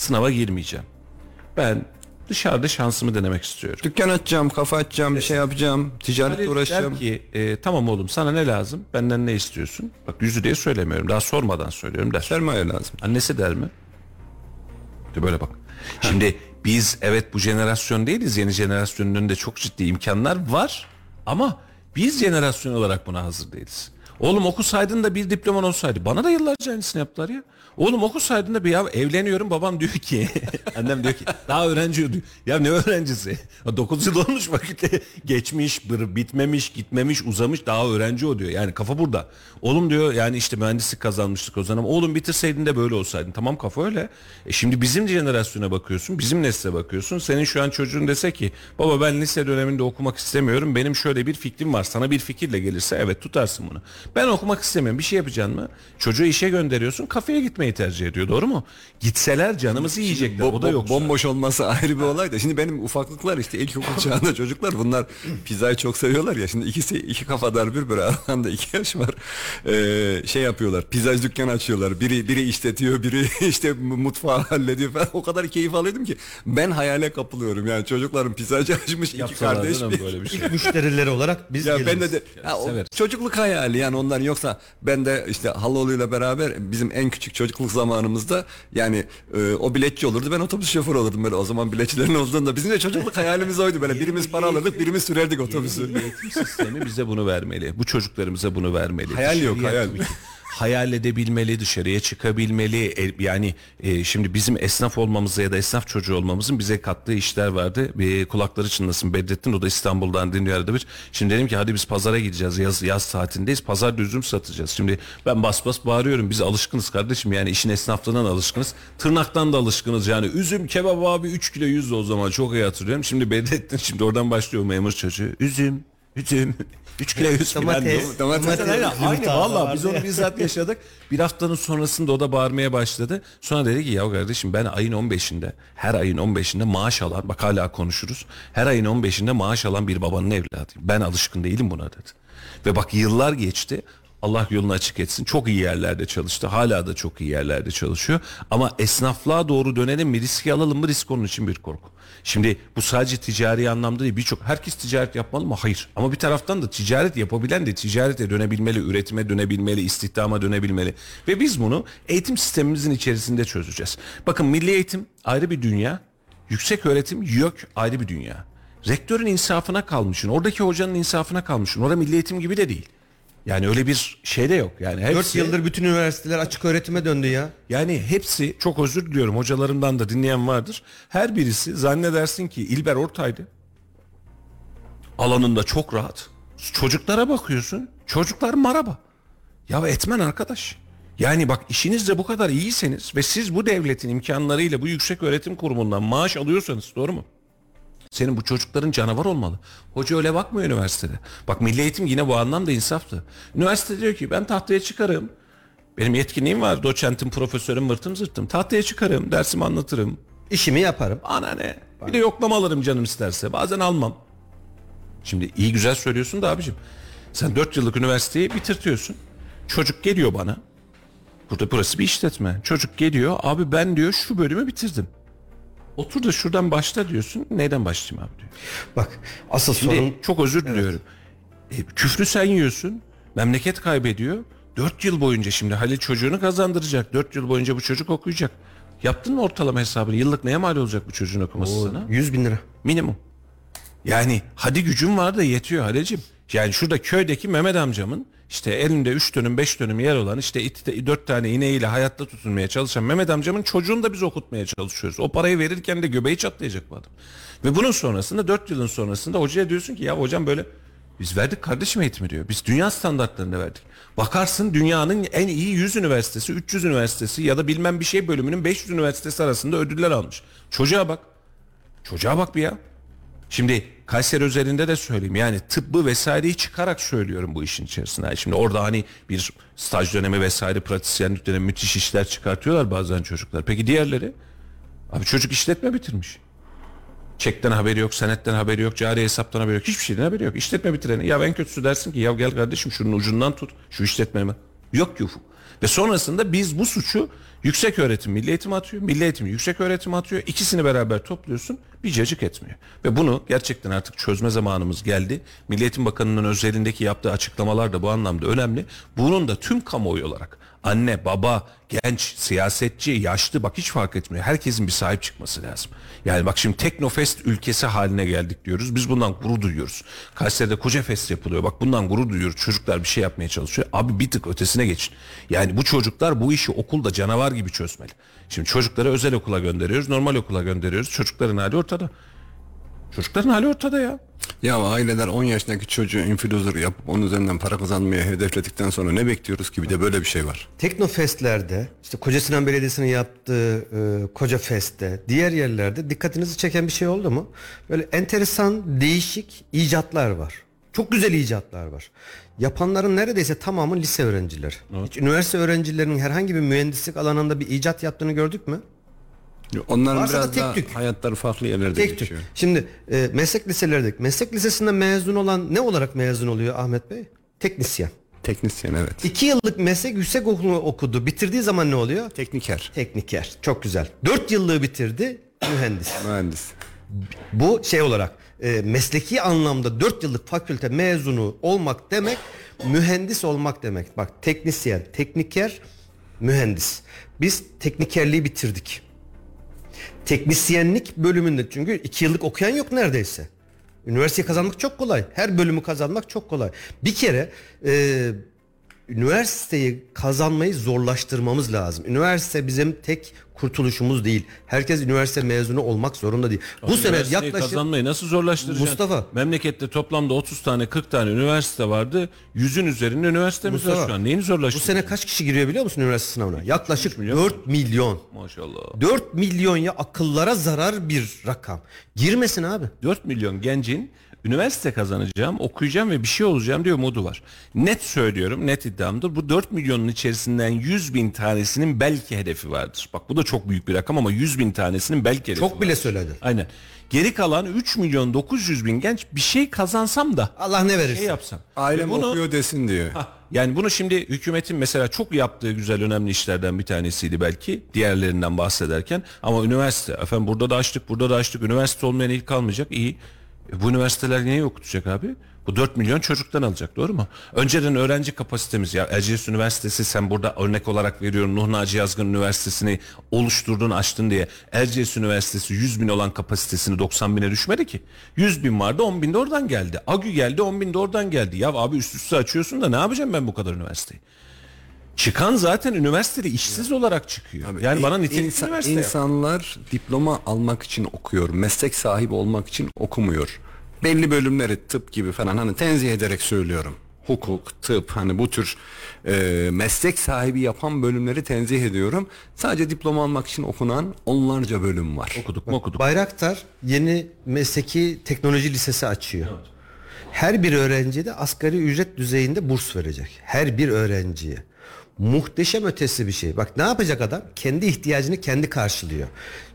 Sınava girmeyeceğim. Ben dışarıda şansımı denemek istiyorum. Dükkan açacağım, kafa açacağım, bir şey yapacağım, ticaretle Halil uğraşacağım. der ki e, tamam oğlum sana ne lazım? Benden ne istiyorsun? Bak yüzü diye söylemiyorum. Daha sormadan söylüyorum der. Sermaye lazım. Annesi der mi? De böyle bak. Şimdi biz evet bu jenerasyon değiliz. Yeni jenerasyonun önünde çok ciddi imkanlar var. Ama biz jenerasyon olarak buna hazır değiliz. Oğlum okusaydın da bir diploman olsaydı. Bana da yıllarca aynısını yaptılar ya. Oğlum okusaydın da bir ya evleniyorum babam diyor ki annem diyor ki daha öğrenci diyor. Ya ne öğrencisi? 9 yıl olmuş vakitte geçmiş, bir, bitmemiş, gitmemiş, uzamış daha öğrenci o diyor. Yani kafa burada. Oğlum diyor yani işte mühendislik kazanmıştık o zaman. Oğlum bitirseydin de böyle olsaydın. Tamam kafa öyle. E şimdi bizim jenerasyona bakıyorsun, bizim nesle bakıyorsun. Senin şu an çocuğun dese ki baba ben lise döneminde okumak istemiyorum. Benim şöyle bir fikrim var. Sana bir fikirle gelirse evet tutarsın bunu. Ben okumak istemiyorum. Bir şey yapacaksın mı? Çocuğu işe gönderiyorsun. Kafeye gitmeyi tercih ediyor. Doğru mu? Gitseler canımızı yiyecekler. Bo- o da yok. bomboş olması ayrı bir olay da. Şimdi benim ufaklıklar işte ilkokul çağında çocuklar bunlar pizzayı çok seviyorlar ya. Şimdi ikisi iki kafadar bir böyle aralarında iki yaş var. Ee, şey yapıyorlar. Pizzacı dükkan açıyorlar. Biri biri işletiyor, biri işte mutfağı hallediyor falan. O kadar keyif alıyordum ki ben hayale kapılıyorum. Yani çocukların pizzacı açmış iki Yapsalar kardeş. değil mi Bir, böyle bir şey. İlk müşterileri olarak biz ya geliriz. ben de, de ha, o çocukluk hayali yani onların yoksa ben de işte Haloğlu'yla beraber bizim en küçük çocukluk zamanımızda yani e, o biletçi olurdu ben otobüs şoförü olurdum böyle o zaman biletçilerin olduğunda bizim de çocukluk hayalimiz oydu böyle birimiz para alırdık birimiz sürerdik otobüsü. Eğitim sistemi bize bunu vermeli. Bu çocuklarımıza bunu vermeli. Hayal yok, hayal. Hayal edebilmeli, dışarıya çıkabilmeli. E, Yani e, şimdi bizim esnaf olmamıza ya da esnaf çocuğu olmamızın bize kattığı işler vardı. Bir kulakları çınlasın Bedrettin o da İstanbul'dan dinliyor bir. Şimdi dedim ki hadi biz pazara gideceğiz. Yaz yaz saatindeyiz. Pazar üzüm satacağız. Şimdi ben bas bas bağırıyorum. Biz alışkınız kardeşim. Yani işin esnaflığından alışkınız. Tırnaktan da alışkınız. Yani üzüm kebap abi 3 kilo 100 o zaman çok iyi hatırlıyorum. Şimdi Bedrettin şimdi oradan başlıyor memur çocuğu. Üzüm, üzüm. 3 kilo 100 falan Domates, domates. Aynen, Aynı valla biz onu bizzat yaşadık. Bir haftanın sonrasında o da bağırmaya başladı. Sonra dedi ki ya kardeşim ben ayın 15'inde her ayın 15'inde maaş alan bak hala konuşuruz. Her ayın 15'inde maaş alan bir babanın evladıyım. Ben alışkın değilim buna dedi. Ve bak yıllar geçti. Allah yolunu açık etsin. Çok iyi yerlerde çalıştı. Hala da çok iyi yerlerde çalışıyor. Ama esnaflığa doğru dönelim mi riski alalım mı risk onun için bir korku. Şimdi bu sadece ticari anlamda değil birçok herkes ticaret yapmalı mı? Hayır. Ama bir taraftan da ticaret yapabilen de ticarete dönebilmeli, üretime dönebilmeli, istihdama dönebilmeli. Ve biz bunu eğitim sistemimizin içerisinde çözeceğiz. Bakın milli eğitim ayrı bir dünya, yüksek öğretim YÖK ayrı bir dünya. Rektörün insafına kalmışsın, oradaki hocanın insafına kalmışsın. Orada milli eğitim gibi de değil. Yani öyle bir şey de yok. Yani 4 hepsi, yıldır bütün üniversiteler açık öğretime döndü ya. yani hepsi çok özür diliyorum hocalarımdan da dinleyen vardır. Her birisi zannedersin ki İlber Ortaylı alanında çok rahat. Çocuklara bakıyorsun. Çocuklar maraba. Ya etmen arkadaş. Yani bak işinizde bu kadar iyiyseniz ve siz bu devletin imkanlarıyla bu yüksek öğretim kurumundan maaş alıyorsanız doğru mu? Senin bu çocukların canavar olmalı. Hoca öyle bakmıyor üniversitede. Bak milli eğitim yine bu anlamda insaflı. Üniversite diyor ki ben tahtaya çıkarım. Benim yetkinliğim var. Doçentim, profesörüm, vırtım zırtım. Tahtaya çıkarım, dersimi anlatırım. İşimi yaparım. Ana ne? Bir de yoklama alırım canım isterse. Bazen almam. Şimdi iyi güzel söylüyorsun da abicim. Sen 4 yıllık üniversiteyi bitirtiyorsun. Çocuk geliyor bana. Burada burası bir işletme. Çocuk geliyor. Abi ben diyor şu bölümü bitirdim. Otur da şuradan başla diyorsun. Neyden başlayayım abi diyor. Bak asıl Şimdi sorun çok özür diliyorum. E, küfrü sen yiyorsun. Memleket kaybediyor. 4 yıl boyunca şimdi Halil çocuğunu kazandıracak. 4 yıl boyunca bu çocuk okuyacak. Yaptın mı ortalama hesabını? Yıllık neye mal olacak bu çocuğun okuması sana? 100 bin lira. Minimum. Yani hadi gücüm var da yetiyor Halecim. Yani şurada köydeki Mehmet amcamın işte elinde 3 dönüm 5 dönüm yer olan işte 4 tane ineğiyle hayatta tutunmaya çalışan Mehmet amcamın çocuğunu da biz okutmaya çalışıyoruz. O parayı verirken de göbeği çatlayacak bu adam. Ve bunun sonrasında 4 yılın sonrasında hocaya diyorsun ki ya hocam böyle biz verdik kardeşim eğitimi diyor. Biz dünya standartlarında verdik. Bakarsın dünyanın en iyi 100 üniversitesi, 300 üniversitesi ya da bilmem bir şey bölümünün 500 üniversitesi arasında ödüller almış. Çocuğa bak. Çocuğa bak bir ya. Şimdi Kayseri özelinde de söyleyeyim yani tıbbı vesaireyi çıkarak söylüyorum bu işin içerisinde. Yani Şimdi orada hani bir staj dönemi vesaire pratisyenlik dönemi müthiş işler çıkartıyorlar bazen çocuklar. Peki diğerleri? Abi çocuk işletme bitirmiş. Çekten haberi yok, senetten haberi yok, cari hesaptan haberi yok. Hiçbir şeyden haberi yok. İşletme bitireni. Ya en kötüsü dersin ki ya gel kardeşim şunun ucundan tut. Şu işletmemi. Yok ki ufuk. Ve sonrasında biz bu suçu Yüksek öğretim milli eğitim atıyor. Milli eğitim yüksek öğretim atıyor. İkisini beraber topluyorsun. Bir cacık etmiyor. Ve bunu gerçekten artık çözme zamanımız geldi. Milli Eğitim Bakanı'nın özelindeki yaptığı açıklamalar da bu anlamda önemli. Bunun da tüm kamuoyu olarak anne, baba, genç, siyasetçi, yaşlı bak hiç fark etmiyor. Herkesin bir sahip çıkması lazım. Yani bak şimdi Teknofest ülkesi haline geldik diyoruz. Biz bundan gurur duyuyoruz. Kayseri'de koca fest yapılıyor. Bak bundan gurur duyuyoruz. Çocuklar bir şey yapmaya çalışıyor. Abi bir tık ötesine geçin. Yani bu çocuklar bu işi okulda canavar gibi çözmeli. Şimdi çocukları özel okula gönderiyoruz, normal okula gönderiyoruz. Çocukların hali ortada. Çocukların hali ortada ya. Ya aileler 10 yaşındaki çocuğu influencer yapıp onun üzerinden para kazanmaya hedefledikten sonra ne bekliyoruz ki bir de böyle bir şey var. Teknofest'lerde işte Koca Sinan Belediyesi'nin yaptığı e, Koca Fest'te diğer yerlerde dikkatinizi çeken bir şey oldu mu? Böyle enteresan değişik icatlar var. Çok güzel icatlar var. Yapanların neredeyse tamamı lise öğrencileri. Hiç üniversite öğrencilerinin herhangi bir mühendislik alanında bir icat yaptığını gördük mü? Onların Varsa da biraz tek daha tük. hayatları farklı yerlerde Tek tük. geçiyor. Şimdi e, meslek liselerdeki meslek lisesinden mezun olan ne olarak mezun oluyor Ahmet Bey? Teknisyen. Teknisyen evet. İki yıllık meslek yüksek okulu okudu. Bitirdiği zaman ne oluyor? Tekniker. Tekniker. Çok güzel. Dört yıllığı bitirdi. Mühendis. Mühendis. Bu şey olarak e, mesleki anlamda 4 yıllık fakülte mezunu olmak demek mühendis olmak demek. Bak teknisyen, tekniker, mühendis. Biz teknikerliği bitirdik. Teknisyenlik bölümünde çünkü 2 yıllık okuyan yok neredeyse. Üniversiteyi kazanmak çok kolay. Her bölümü kazanmak çok kolay. Bir kere e, üniversiteyi kazanmayı zorlaştırmamız lazım. Üniversite bizim tek kurtuluşumuz değil. Herkes üniversite mezunu olmak zorunda değil. Bu sene yaklaşık kazanmayı nasıl zorlaştıracaksın? Mustafa. Memlekette toplamda 30 tane 40 tane üniversite vardı. Yüzün üzerinde üniversitemiz var Mustafa, şu an. Neyini bu zorlaştırıyorsun? sene kaç kişi giriyor biliyor musun üniversite sınavına? Yaklaşık milyon 4 milyon. Maşallah. 4 milyon ya akıllara zarar bir rakam. Girmesin abi. 4 milyon gencin üniversite kazanacağım, okuyacağım ve bir şey olacağım diyor modu var. Net söylüyorum, net iddiamdır. Bu 4 milyonun içerisinden 100 bin tanesinin belki hedefi vardır. Bak bu da çok büyük bir rakam ama 100 bin tanesinin belki hedefi Çok bile söyledin. Aynen. Geri kalan 3 milyon 900 bin genç bir şey kazansam da Allah ne şey verirse. yapsam. Ailem Ve bunu- okuyor desin diyor. Hah, Yani bunu şimdi hükümetin mesela çok yaptığı güzel önemli işlerden bir tanesiydi belki diğerlerinden bahsederken ama üniversite efendim burada da açtık burada da açtık üniversite olmayan ilk kalmayacak iyi. E, bu üniversiteler neyi okutacak abi? Bu 4 milyon çocuktan alacak doğru mu? Önceden öğrenci kapasitemiz ya Erciyes Üniversitesi sen burada örnek olarak veriyorum Nuh Naci Yazgın Üniversitesi'ni oluşturdun açtın diye Erciyes Üniversitesi 100 bin olan kapasitesini 90 bine düşmedi ki. 100 bin vardı 10 bin de oradan geldi. AGÜ geldi 10 bin de oradan geldi. Ya abi üst üste açıyorsun da ne yapacağım ben bu kadar üniversiteyi? Çıkan zaten üniversitede işsiz olarak çıkıyor. yani bana nitelikli İnsan- üniversite yap. insanlar diploma almak için okuyor. Meslek sahibi olmak için okumuyor. Belli bölümleri tıp gibi falan hani tenzih ederek söylüyorum. Hukuk, tıp hani bu tür e, meslek sahibi yapan bölümleri tenzih ediyorum. Sadece diploma almak için okunan onlarca bölüm var. Okuduk mu okuduk. Bayraktar yeni mesleki teknoloji lisesi açıyor. Her bir öğrenciye de asgari ücret düzeyinde burs verecek. Her bir öğrenciye. Muhteşem ötesi bir şey. Bak ne yapacak adam? Kendi ihtiyacını kendi karşılıyor.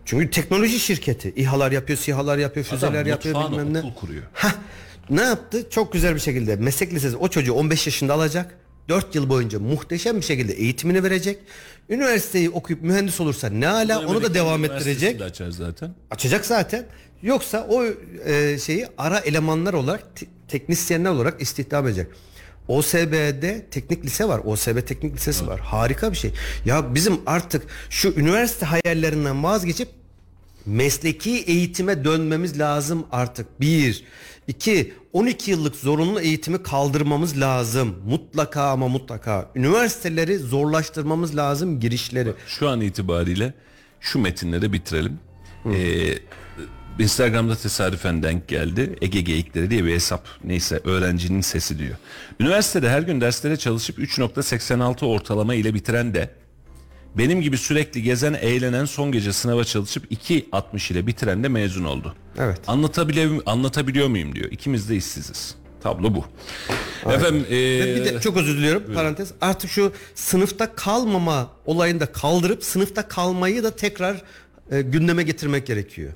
Çünkü teknoloji şirketi. İHA'lar yapıyor, SİHA'lar yapıyor, füzeler yapıyor bilmem ne. kuruyor. Hah, ne yaptı? Çok güzel bir şekilde meslek lisesi o çocuğu 15 yaşında alacak. 4 yıl boyunca muhteşem bir şekilde eğitimini verecek. Üniversiteyi okuyup mühendis olursa ne ala onu da devam ettirecek. de açar zaten. Açacak zaten. Yoksa o e, şeyi ara elemanlar olarak te- teknisyenler olarak istihdam edecek. OSB'de teknik lise var. OSB teknik lisesi var. Harika bir şey. Ya bizim artık şu üniversite hayallerinden vazgeçip mesleki eğitime dönmemiz lazım artık. Bir. iki 12 yıllık zorunlu eğitimi kaldırmamız lazım. Mutlaka ama mutlaka. Üniversiteleri zorlaştırmamız lazım girişleri. Şu an itibariyle şu metinleri bitirelim. Ee, Instagram'da tesadüfen denk geldi. Ege Geyikleri diye bir hesap. Neyse öğrencinin sesi diyor. Üniversitede her gün derslere çalışıp 3.86 ortalama ile bitiren de benim gibi sürekli gezen, eğlenen, son gece sınava çalışıp 2.60 ile bitiren de mezun oldu. Evet. Anlatabiliyor, anlatabiliyor muyum diyor. İkimiz de işsiziz. Tablo bu. Efendim Ve bir ee, de çok özür diliyorum parantez. Artık şu sınıfta kalmama olayını da kaldırıp sınıfta kalmayı da tekrar e, gündeme getirmek gerekiyor.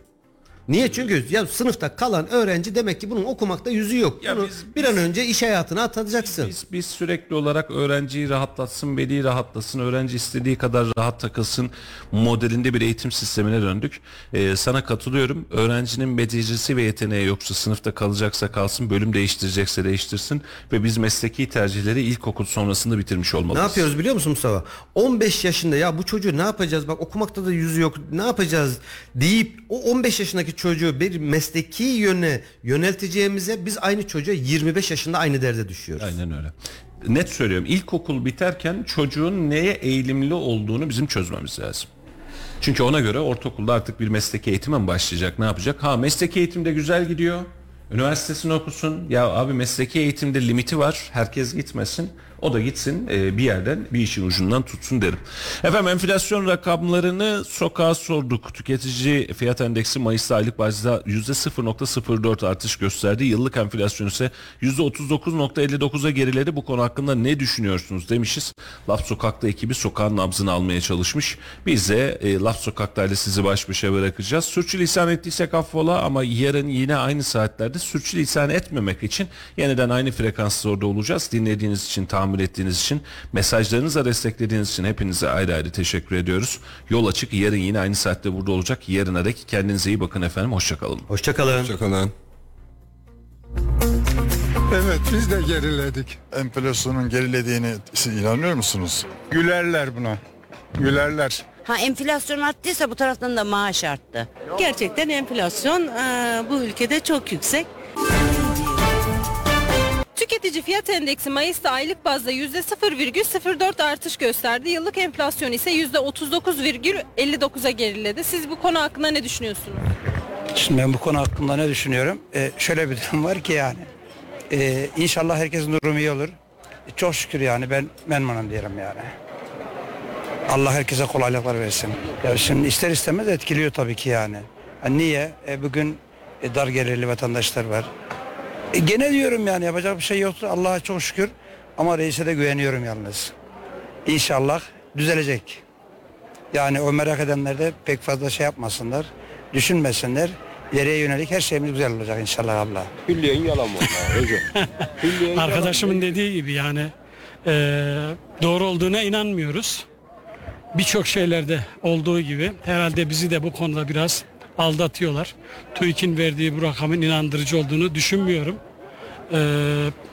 Niye? Çünkü ya sınıfta kalan öğrenci demek ki bunun okumakta yüzü yok. Ya Bunu biz- bir an önce iş hayatına atacaksın. Biz, biz sürekli olarak öğrenciyi rahatlatsın, veli rahatlasın, öğrenci istediği kadar rahat takılsın modelinde bir eğitim sistemine döndük. Ee, sana katılıyorum. Öğrencinin becerisi ve yeteneği yoksa sınıfta kalacaksa kalsın, bölüm değiştirecekse değiştirsin ve biz mesleki tercihleri ilkokul sonrasında bitirmiş Ne olmalıyız. yapıyoruz biliyor musun Mustafa? 15 yaşında ya bu çocuğu ne yapacağız? Bak okumakta da yüzü yok. Ne yapacağız deyip o 15 yaşındaki çocuğu bir mesleki yöne yönelteceğimize biz aynı çocuğa 25 yaşında aynı derde düşüyoruz. Aynen öyle. Net söylüyorum. İlkokul biterken çocuğun neye eğilimli olduğunu bizim çözmemiz lazım. Çünkü ona göre ortaokulda artık bir mesleki eğitime mi başlayacak? Ne yapacak? Ha mesleki eğitimde güzel gidiyor. Üniversitesini okusun. Ya abi mesleki eğitimde limiti var. Herkes gitmesin. O da gitsin e, bir yerden bir işin ucundan tutsun derim. Efendim enflasyon rakamlarını sokağa sorduk. Tüketici fiyat endeksi Mayıs aylık bazda %0.04 artış gösterdi. Yıllık enflasyon ise %39.59'a geriledi. Bu konu hakkında ne düşünüyorsunuz demişiz. Laf Sokak'ta ekibi sokağın nabzını almaya çalışmış. Biz de e, Laf Sokak'ta ile sizi baş başa bırakacağız. Sürçülisan ettiysek affola ama yarın yine aynı saatlerde sürçülisan etmemek için yeniden aynı frekansda orada olacağız. Dinlediğiniz için, tahammül ettiğiniz için, mesajlarınızla desteklediğiniz için hepinize ayrı ayrı teşekkür ediyoruz. Yol açık. Yarın yine aynı saatte burada olacak. Yarına dek kendinize iyi bakın efendim. Hoşçakalın. Hoşçakalın. Hoşçakalın. Evet biz de geriledik. enflasyonun gerilediğini siz inanıyor musunuz? Gülerler buna. Gülerler. Ha enflasyon arttıysa bu taraftan da maaş arttı. Gerçekten enflasyon eee, bu ülkede çok yüksek. Tüketici fiyat endeksi Mayıs'ta aylık bazda %0,04 artış gösterdi. Yıllık enflasyon ise %39,59'a geriledi. Siz bu konu hakkında ne düşünüyorsunuz? Şimdi ben bu konu hakkında ne düşünüyorum? Ee, şöyle bir durum var ki yani. Ee, inşallah herkesin durumu iyi olur. E, çok şükür yani ben memnunum diyelim yani. Allah herkese kolaylıklar versin. Ya şimdi ister istemez etkiliyor tabii ki yani. Ha, niye? E, bugün e, dar gelirli vatandaşlar var. E, gene diyorum yani yapacak bir şey yoktur. Allah'a çok şükür. Ama reise de güveniyorum yalnız. İnşallah düzelecek. Yani o merak edenler de pek fazla şey yapmasınlar. Düşünmesinler. İleriye yönelik her şeyimiz güzel olacak inşallah Allah. Arkadaşımın dediği gibi yani eee, doğru olduğuna inanmıyoruz. Birçok şeylerde olduğu gibi herhalde bizi de bu konuda biraz aldatıyorlar. TÜİK'in verdiği bu rakamın inandırıcı olduğunu düşünmüyorum. Eee,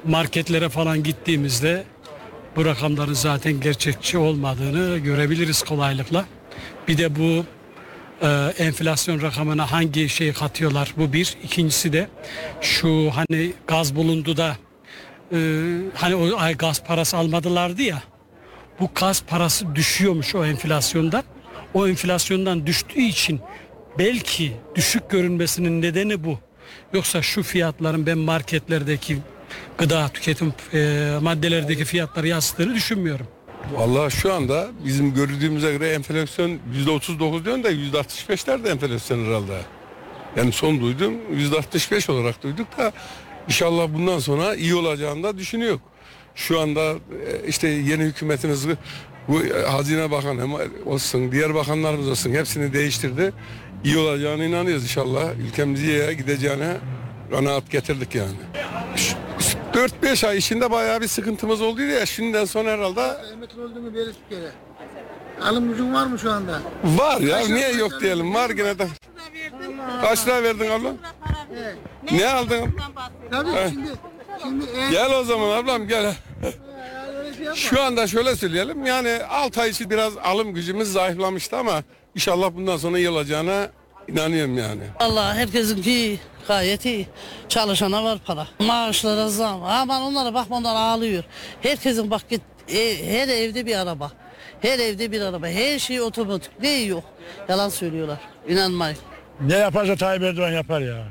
marketlere falan gittiğimizde bu rakamların zaten gerçekçi olmadığını görebiliriz kolaylıkla. Bir de bu e, enflasyon rakamına hangi şey katıyorlar bu bir. İkincisi de şu hani gaz bulundu da e, hani o ay gaz parası almadılardı ya. Bu gaz parası düşüyormuş o enflasyondan. O enflasyondan düştüğü için belki düşük görünmesinin nedeni bu. Yoksa şu fiyatların ben marketlerdeki gıda tüketim e, maddelerdeki fiyatları yansıttığını düşünmüyorum. Vallahi şu anda bizim gördüğümüze göre enflasyon %39 diyorsun da %65'ler de enflasyon herhalde. Yani son duydum %65 olarak duyduk da inşallah bundan sonra iyi olacağını da düşünüyor. Şu anda e, işte yeni hükümetimiz bu e, Hazine Bakanı olsun, diğer bakanlarımız olsun hepsini değiştirdi. İyi olacağına inanıyoruz inşallah. Ülkemiz iyiye gideceğine kanaat getirdik yani. 4-5 ay içinde bayağı bir sıkıntımız oldu ya şimdiden sonra herhalde Emekli olduğumu bir kere. Alım gücün var mı şu anda? var ya niye yok diyelim var gene de. Kaç lira verdin abla? Ne aldın? Tabii He. şimdi şimdi eğer Gel o zaman ablam gel. şey. Şu anda şöyle söyleyelim yani 6 ay için biraz alım gücümüz zayıflamıştı ama inşallah bundan sonra iyi olacağına inanıyorum yani. Allah herkesinki gayet iyi. Çalışana var para. Maaşlara zam. Aman onlara bakma onlar ağlıyor. Herkesin bak git e, her evde bir araba. Her evde bir araba. Her şey otomatik. Ne yok. Yalan söylüyorlar. İnanmayın. Ne yaparsa Tayyip Erdoğan yapar ya.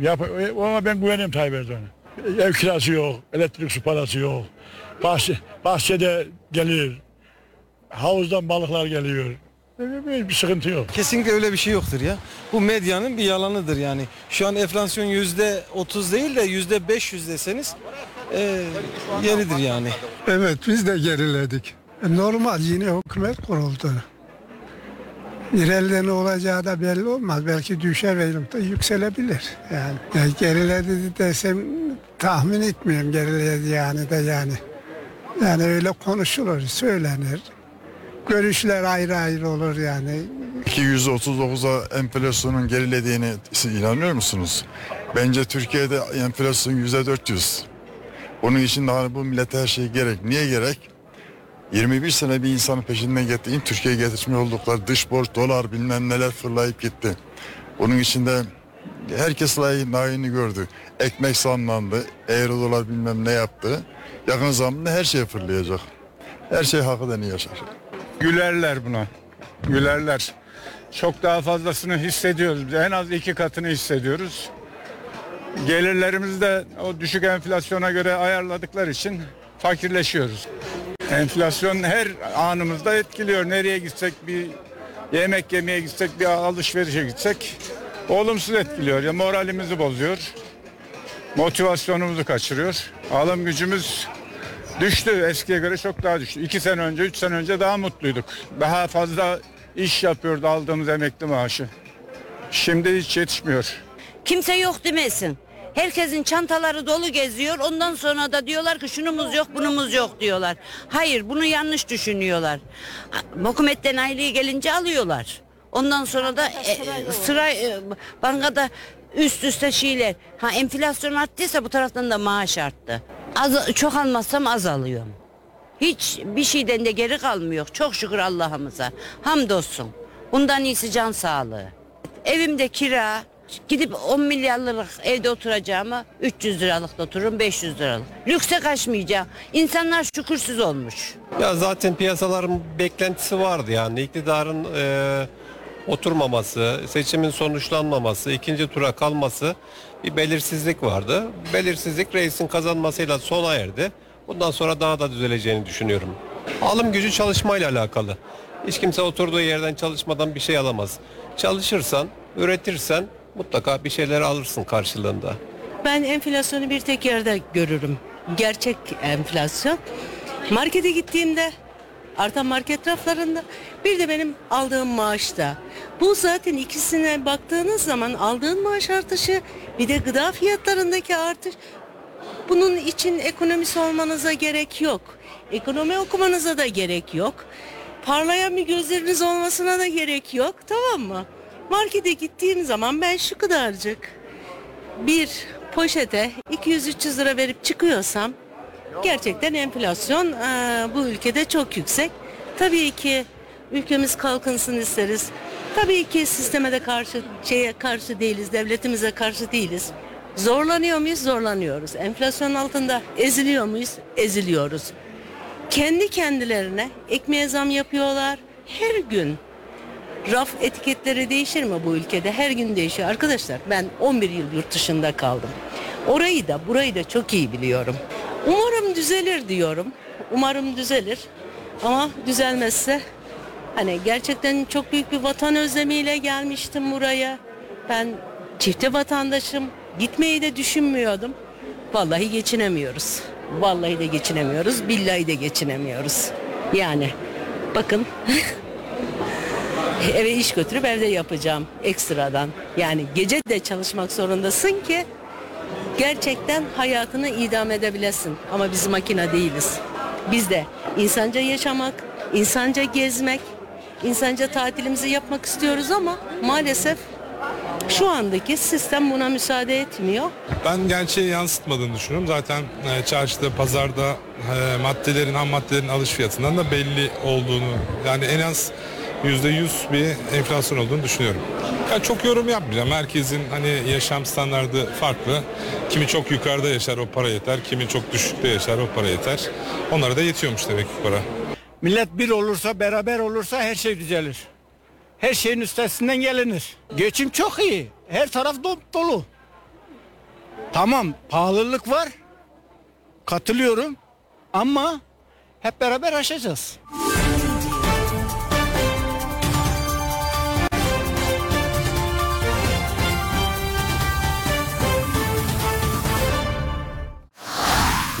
Yap, ona ben güveniyorum Tayyip Erdoğan'a. Ev kirası yok, elektrik su parası yok. Bahçe, bahçede gelir. Havuzdan balıklar geliyor. Bir, bir sıkıntı yok. Kesinlikle öyle bir şey yoktur ya. Bu medyanın bir yalanıdır yani. Şu an enflasyon yüzde otuz değil de yüzde beş yüz deseniz e, yeridir yani. Evet biz de geriledik. Normal yine hükümet kuruldu. İleride ne olacağı da belli olmaz. Belki düşer da yükselebilir. Yani, yani geriledi desem tahmin etmiyorum geriledi yani de yani. Yani öyle konuşulur, söylenir. Görüşler ayrı ayrı olur yani. Ki %39'a enflasyonun gerilediğini siz inanıyor musunuz? Bence Türkiye'de enflasyon %400. Onun için daha bu millete her şey gerek. Niye gerek? 21 sene bir insanın peşinden getirdiğin Türkiye'ye getirmiş oldukları dış borç, dolar bilmem neler fırlayıp gitti. Bunun içinde herkes layığın layığını gördü. Ekmek zamlandı, euro dolar bilmem ne yaptı. Yakın zamanda her şey fırlayacak. Her şey hakikaten yaşar. Gülerler buna. Gülerler. Çok daha fazlasını hissediyoruz. En az iki katını hissediyoruz. Gelirlerimizi de o düşük enflasyona göre ayarladıkları için fakirleşiyoruz. Enflasyon her anımızda etkiliyor. Nereye gitsek bir yemek yemeye gitsek bir alışverişe gitsek olumsuz etkiliyor. Ya moralimizi bozuyor. Motivasyonumuzu kaçırıyor. Alım gücümüz düştü. Eskiye göre çok daha düştü. İki sene önce, üç sene önce daha mutluyduk. Daha fazla iş yapıyordu aldığımız emekli maaşı. Şimdi hiç yetişmiyor. Kimse yok demesin. Herkesin çantaları dolu geziyor. Ondan sonra da diyorlar ki şunumuz yok, bunumuz yok diyorlar. Hayır, bunu yanlış düşünüyorlar. Hükümetten aylığı gelince alıyorlar. Ondan sonra da e, sıra e, bankada üst üste şeyler. Ha enflasyon arttıysa bu taraftan da maaş arttı. Az, çok almazsam az alıyorum. Hiç bir şeyden de geri kalmıyor. Çok şükür Allah'ımıza. Hamdolsun. Bundan iyisi can sağlığı. Evimde kira. Gidip 10 milyar liralık evde oturacağıma 300 liralık da otururum 500 liralık. Lükse kaçmayacağım. İnsanlar şükürsüz olmuş. Ya zaten piyasaların beklentisi vardı yani iktidarın e, oturmaması, seçimin sonuçlanmaması, ikinci tura kalması bir belirsizlik vardı. Belirsizlik reisin kazanmasıyla sona erdi. Bundan sonra daha da düzeleceğini düşünüyorum. Alım gücü çalışmayla alakalı. Hiç kimse oturduğu yerden çalışmadan bir şey alamaz. Çalışırsan, üretirsen mutlaka bir şeyler alırsın karşılığında. Ben enflasyonu bir tek yerde görürüm. Gerçek enflasyon. Markete gittiğimde artan market raflarında bir de benim aldığım maaşta. Bu zaten ikisine baktığınız zaman aldığın maaş artışı bir de gıda fiyatlarındaki artış bunun için ekonomist olmanıza gerek yok. Ekonomi okumanıza da gerek yok. Parlayan bir gözleriniz olmasına da gerek yok tamam mı? Markete gittiğim zaman ben şu kadarcık bir poşete 200-300 lira verip çıkıyorsam gerçekten enflasyon eee, bu ülkede çok yüksek. Tabii ki ülkemiz kalkınsın isteriz. Tabii ki sisteme de karşı şeye karşı değiliz, devletimize karşı değiliz. Zorlanıyor muyuz? Zorlanıyoruz. Enflasyon altında eziliyor muyuz? Eziliyoruz. Kendi kendilerine ekmeğe zam yapıyorlar. Her gün raf etiketleri değişir mi bu ülkede? Her gün değişiyor. Arkadaşlar ben 11 yıl yurt dışında kaldım. Orayı da burayı da çok iyi biliyorum. Umarım düzelir diyorum. Umarım düzelir. Ama düzelmezse hani gerçekten çok büyük bir vatan özlemiyle gelmiştim buraya. Ben çifte vatandaşım. Gitmeyi de düşünmüyordum. Vallahi geçinemiyoruz. Vallahi de geçinemiyoruz. Billahi de geçinemiyoruz. Yani bakın eve iş götürüp evde yapacağım ekstradan. Yani gece de çalışmak zorundasın ki gerçekten hayatını idam edebilesin. Ama biz makine değiliz. Biz de insanca yaşamak, insanca gezmek, insanca tatilimizi yapmak istiyoruz ama maalesef şu andaki sistem buna müsaade etmiyor. Ben gerçeği yansıtmadığını düşünüyorum. Zaten e, çarşıda, pazarda e, maddelerin, ham maddelerin alış fiyatından da belli olduğunu yani en az yüzde yüz bir enflasyon olduğunu düşünüyorum. Ya çok yorum yapmayacağım. Herkesin hani yaşam standardı farklı. Kimi çok yukarıda yaşar o para yeter. Kimi çok düşükte yaşar o para yeter. Onlara da yetiyormuş demek ki para. Millet bir olursa, beraber olursa her şey düzelir. Her şeyin üstesinden gelinir. Geçim çok iyi. Her taraf dolu. Tamam, pahalılık var. Katılıyorum. Ama hep beraber aşacağız.